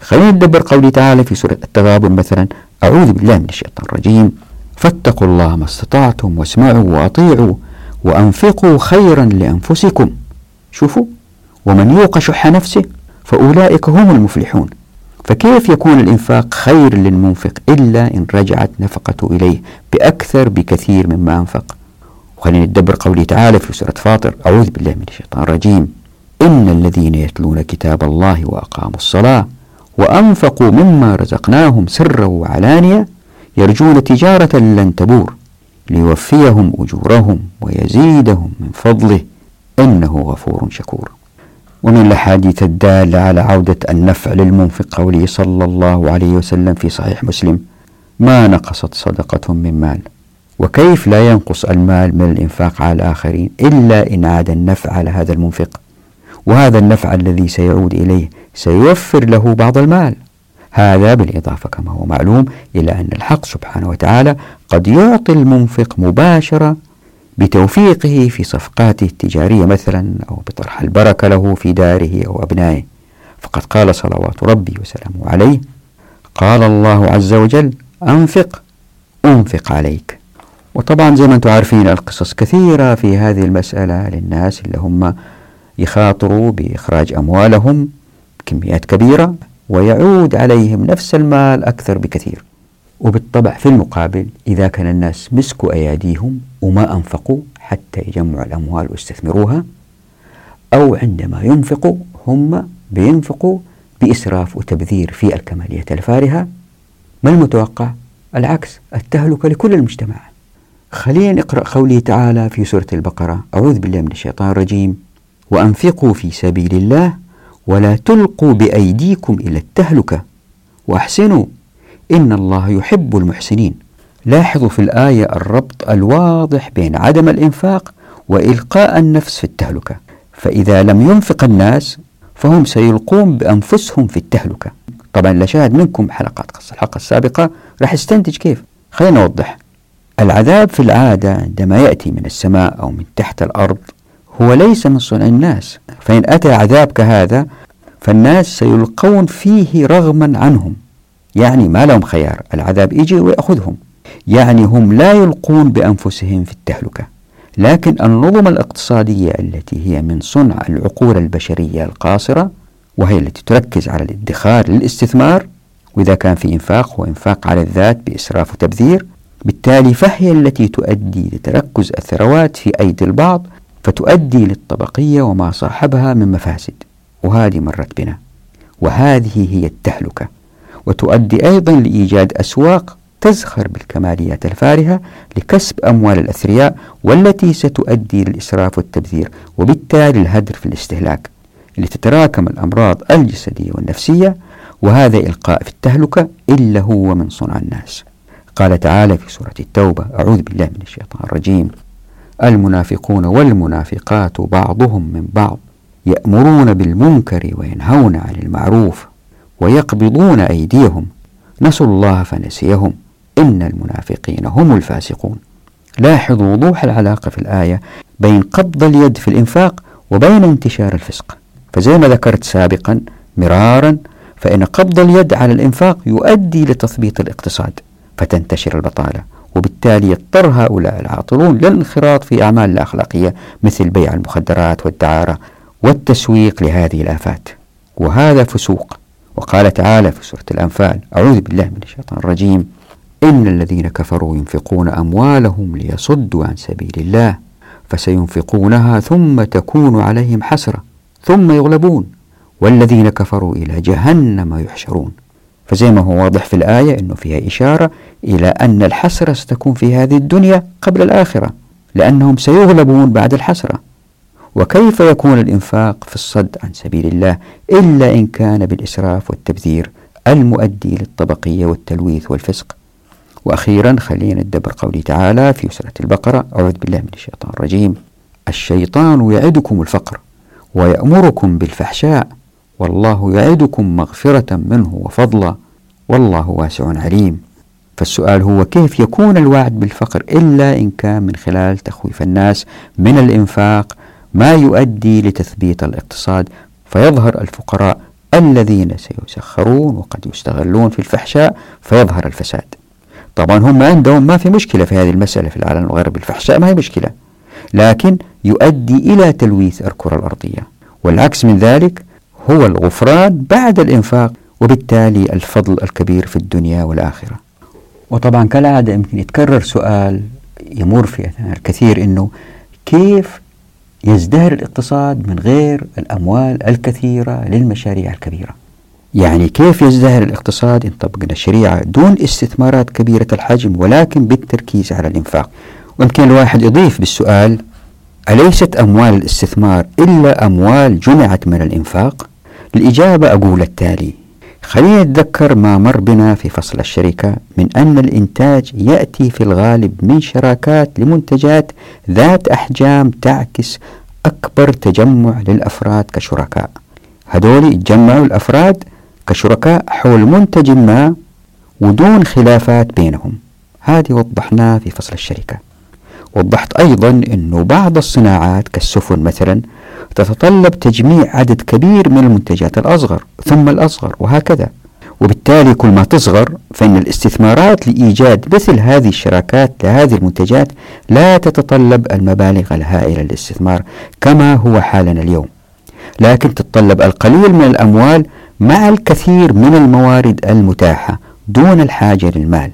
خلينا ندبر قوله تعالى في سورة التغابن مثلا. أعوذ بالله من الشيطان الرجيم. فاتقوا الله ما استطعتم واسمعوا وأطيعوا وأنفقوا خيرا لأنفسكم. شوفوا ومن يوق شح نفسه فأولئك هم المفلحون. فكيف يكون الإنفاق خير للمنفق إلا إن رجعت نفقته إليه بأكثر بكثير مما أنفق؟ وخلينا ندبر قوله تعالى في سورة فاطر. أعوذ بالله من الشيطان الرجيم. إن الذين يتلون كتاب الله وأقاموا الصلاة وأنفقوا مما رزقناهم سرا وعلانية يرجون تجارة لن تبور ليوفيهم أجورهم ويزيدهم من فضله إنه غفور شكور. ومن الأحاديث الدالة على عودة النفع للمنفق قوله صلى الله عليه وسلم في صحيح مسلم ما نقصت صدقة من مال؟ وكيف لا ينقص المال من الإنفاق على الآخرين إلا إن عاد النفع على هذا المنفق؟ وهذا النفع الذي سيعود إليه سيوفر له بعض المال. هذا بالإضافة كما هو معلوم إلى أن الحق سبحانه وتعالى قد يعطي المنفق مباشرة بتوفيقه في صفقاته التجارية مثلا أو بطرح البركة له في داره أو أبنائه. فقد قال صلوات ربي وسلامه عليه قال الله عز وجل أنفق أنفق عليك. وطبعا زي ما أنتم عارفين القصص كثيرة في هذه المسألة للناس اللي هم يخاطروا بإخراج أموالهم كميات كبيرة ويعود عليهم نفس المال أكثر بكثير. وبالطبع في المقابل إذا كان الناس مسكوا أياديهم وما أنفقوا حتى يجمعوا الأموال ويستثمروها أو عندما ينفقوا هم بينفقوا بإسراف وتبذير في الكمالية الفارهة ما المتوقع؟ العكس التهلكة لكل المجتمع خلينا نقرأ قوله تعالى في سورة البقرة أعوذ بالله من الشيطان الرجيم وأنفقوا في سبيل الله ولا تلقوا بأيديكم إلى التهلكة وأحسنوا إن الله يحب المحسنين. لاحظوا في الآية الربط الواضح بين عدم الإنفاق وإلقاء النفس في التهلكة. فإذا لم ينفق الناس فهم سيلقون بأنفسهم في التهلكة. طبعا لا شاهد منكم حلقات قصة. الحلقة السابقة راح يستنتج كيف؟ خلينا نوضح. العذاب في العادة عندما يأتي من السماء أو من تحت الأرض هو ليس من صنع الناس. فإن أتى عذاب كهذا فالناس سيلقون فيه رغما عنهم. يعني ما لهم خيار العذاب يجي ويأخذهم. يعني هم لا يلقون بأنفسهم في التهلكة. لكن النظم الاقتصادية التي هي من صنع العقول البشرية القاصرة وهي التي تركز على الادخار للاستثمار وإذا كان في إنفاق هو إنفاق على الذات بإسراف وتبذير. بالتالي فهي التي تؤدي لتركز الثروات في أيدي البعض فتؤدي للطبقية وما صاحبها من مفاسد. وهذه مرت بنا. وهذه هي التهلكة. وتؤدي أيضا لإيجاد أسواق تزخر بالكماليات الفارهة لكسب أموال الأثرياء والتي ستؤدي للإسراف والتبذير وبالتالي الهدر في الاستهلاك لتتراكم الأمراض الجسدية والنفسية وهذا إلقاء في التهلكة إلا هو من صنع الناس. قال تعالى في سورة التوبة أعوذ بالله من الشيطان الرجيم. المنافقون والمنافقات بعضهم من بعض يأمرون بالمنكر وينهون عن المعروف. ويقبضون أيديهم. نسوا الله فنسيهم. إن المنافقين هم الفاسقون. لاحظوا وضوح العلاقة في الآية بين قبض اليد في الإنفاق وبين انتشار الفسق. فزي ما ذكرت سابقا مرارا فإن قبض اليد على الإنفاق يؤدي لتثبيط الاقتصاد فتنتشر البطالة. وبالتالي يضطر هؤلاء العاطلون للانخراط في أعمال لا أخلاقية مثل بيع المخدرات والدعارة والتسويق لهذه الآفات. وهذا فسوق وقال تعالى في سورة الأنفال أعوذ بالله من الشيطان الرجيم. إن الذين كفروا ينفقون أموالهم ليصدوا عن سبيل الله فسينفقونها ثم تكون عليهم حسرة ثم يغلبون. والذين كفروا إلى جهنم يحشرون. فزي ما هو واضح في الآية أنه فيها إشارة إلى أن الحسرة ستكون في هذه الدنيا قبل الآخرة لأنهم سيغلبون بعد الحسرة. وكيف يكون الإنفاق في الصد عن سبيل الله إلا إن كان بالإسراف والتبذير المؤدي للطبقية والتلويث والفسق؟ وأخيرا خلينا ندبر قوله تعالى في سورة البقرة أعوذ بالله من الشيطان الرجيم. الشيطان يعدكم الفقر ويأمركم بالفحشاء والله يعدكم مغفرة منه وفضلا والله واسع عليم. فالسؤال هو كيف يكون الوعد بالفقر إلا إن كان من خلال تخويف الناس من الإنفاق ما يؤدي لتثبيت الاقتصاد فيظهر الفقراء الذين سيسخرون وقد يستغلون في الفحشاء فيظهر الفساد. طبعا هم عندهم ما في مشكلة في هذه المسألة في العالم الغربي. الفحشاء ما هي مشكلة لكن يؤدي إلى تلويث الكرة الأرضية. والعكس من ذلك هو الغفران بعد الإنفاق وبالتالي الفضل الكبير في الدنيا والآخرة. وطبعا كالعادة يمكن يتكرر سؤال يمر في الكثير أنه كيف يزدهر الاقتصاد من غير الأموال الكثيرة للمشاريع الكبيرة يعني كيف يزدهر الاقتصاد إن طبقنا الشريعة دون استثمارات كبيرة الحجم ولكن بالتركيز على الإنفاق ويمكن الواحد يضيف بالسؤال أليست أموال الاستثمار إلا أموال جمعت من الإنفاق؟ الإجابة أقول التالي خلينا نتذكر ما مر بنا في فصل الشركة من أن الإنتاج يأتي في الغالب من شراكات لمنتجات ذات أحجام تعكس أكبر تجمع للأفراد كشركاء. هذول يتجمعوا الأفراد كشركاء حول منتج ما ودون خلافات بينهم. هذه وضحناه في فصل الشركة. وضحت أيضا أنه بعض الصناعات كالسفن مثلا تتطلب تجميع عدد كبير من المنتجات الأصغر ثم الأصغر وهكذا. وبالتالي كل ما تصغر فإن الاستثمارات لإيجاد مثل هذه الشراكات لهذه المنتجات لا تتطلب المبالغ الهائلة للاستثمار كما هو حالنا اليوم. لكن تتطلب القليل من الأموال مع الكثير من الموارد المتاحة دون الحاجة للمال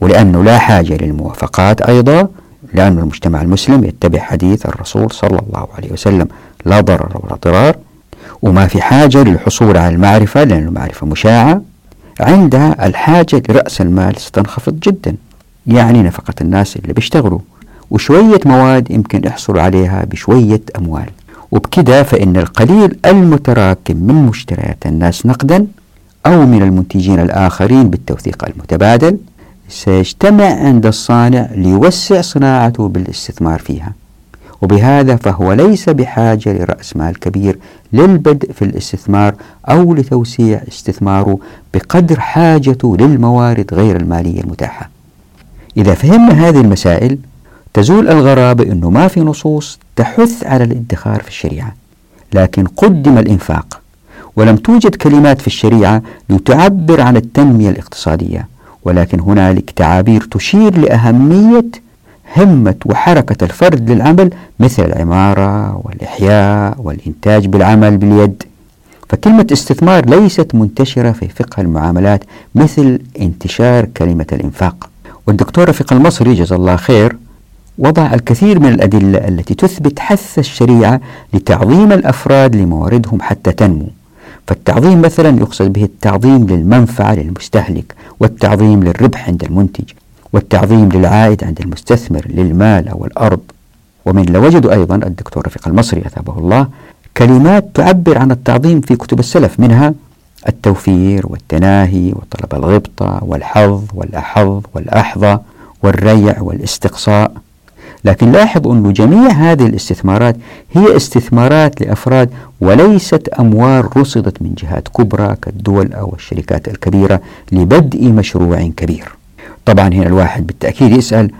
ولأنه لا حاجة للموافقات أيضا لأن المجتمع المسلم يتبع حديث الرسول صلى الله عليه وسلم لا ضرر ولا ضرار وما في حاجة للحصول على المعرفة لأن المعرفة مشاعة عندها الحاجة لرأس المال ستنخفض جدا يعني نفقة الناس اللي بيشتغلوا وشوية مواد يمكن يحصلوا عليها بشوية أموال. وبكده فإن القليل المتراكم من مشتريات الناس نقدا أو من المنتجين الآخرين بالتوثيق المتبادل سيجتمع عند الصانع ليوسع صناعته بالاستثمار فيها. وبهذا فهو ليس بحاجة لرأس مال كبير للبدء في الاستثمار أو لتوسيع استثماره بقدر حاجته للموارد غير المالية المتاحة. إذا فهمنا هذه المسائل تزول الغرابة أنه ما في نصوص تحث على الادخار في الشريعة لكن قدم الإنفاق ولم توجد كلمات في الشريعة لتعبر عن التنمية الاقتصادية. ولكن هنالك تعابير تشير لأهمية همة وحركة الفرد للعمل مثل العمارة والإحياء والإنتاج بالعمل باليد. فكلمة استثمار ليست منتشرة في فقه المعاملات مثل انتشار كلمة الإنفاق. والدكتور رفيق المصري جزا الله خير وضع الكثير من الأدلة التي تثبت حث الشريعة لتعظيم الأفراد لمواردهم حتى تنمو. فالتعظيم مثلا يقصد به التعظيم للمنفعة للمستهلك والتعظيم للربح عند المنتج والتعظيم للعائد عند المستثمر للمال أو الأرض. ومن لوجدوا أيضا الدكتور رفيق المصري أثابه الله كلمات تعبر عن التعظيم في كتب السلف منها التوفير والتناهي وطلب الغبطة والحظ والأحظ والأحظى والريع والاستقصاء. لكن لاحظ أن جميع هذه الاستثمارات هي استثمارات لأفراد وليست أموال رصدت من جهات كبرى كالدول أو الشركات الكبيرة لبدء مشروع كبير. طبعا هنا الواحد بالتأكيد يسأل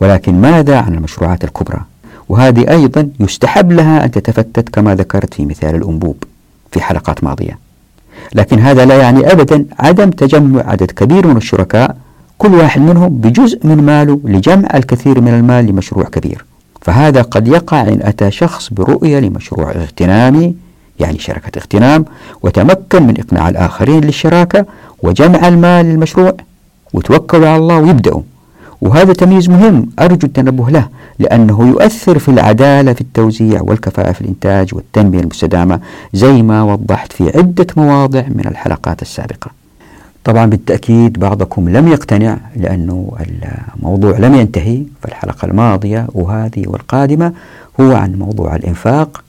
ولكن ماذا عن المشروعات الكبرى؟ وهذه أيضا يستحب لها أن تتفتت كما ذكرت في مثال الأنبوب في حلقات ماضية. لكن هذا لا يعني أبدا عدم تجمع عدد كبير من الشركاء كل واحد منهم بجزء من ماله لجمع الكثير من المال لمشروع كبير. فهذا قد يقع إن أتى شخص برؤية لمشروع اغتنامي يعني شركة اغتنام وتمكن من إقناع الآخرين للشراكة وجمع المال للمشروع وتوكلوا على الله ويبدأوا وهذا تمييز مهم أرجو التنبه له لأنه يؤثر في العدالة في التوزيع والكفاءة في الإنتاج والتنمية المستدامة زي ما وضحت في عدة مواضع من الحلقات السابقة. طبعا بالتأكيد بعضكم لم يقتنع لأنه الموضوع لم ينتهي فالحلقة الماضية وهذه والقادمة هو عن موضوع الإنفاق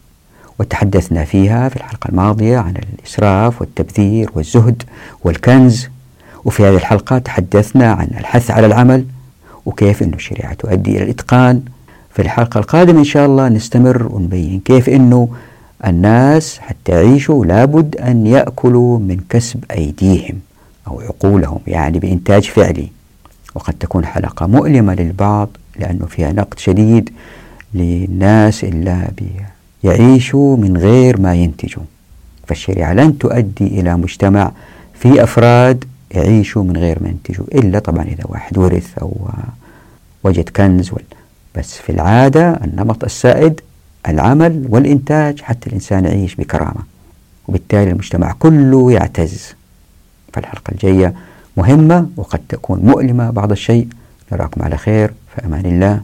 وتحدثنا فيها في الحلقة الماضية عن الإسراف والتبذير والزهد والكنز وفي هذه الحلقة تحدثنا عن الحث على العمل وكيف أن الشريعة تؤدي إلى الإتقان. في الحلقة القادمة إن شاء الله نستمر ونبين كيف أنه الناس حتى يعيشوا لابد أن يأكلوا من كسب أيديهم. أو عقولهم يعني بإنتاج فعلي. وقد تكون حلقة مؤلمة للبعض لأنه فيها نقد شديد للناس اللي يعيشوا من غير ما ينتجوا. فالشريعة لن تؤدي إلى مجتمع في أفراد يعيشوا من غير ما ينتجوا إلا طبعا إذا واحد ورث أو وجد كنز. بس في العادة النمط السائد العمل والإنتاج حتى الإنسان يعيش بكرامة. وبالتالي المجتمع كله يعتز. فالحلقة الجاية مهمة وقد تكون مؤلمة بعض الشيء. نراكم على خير في أمان الله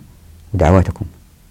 ودعواتكم.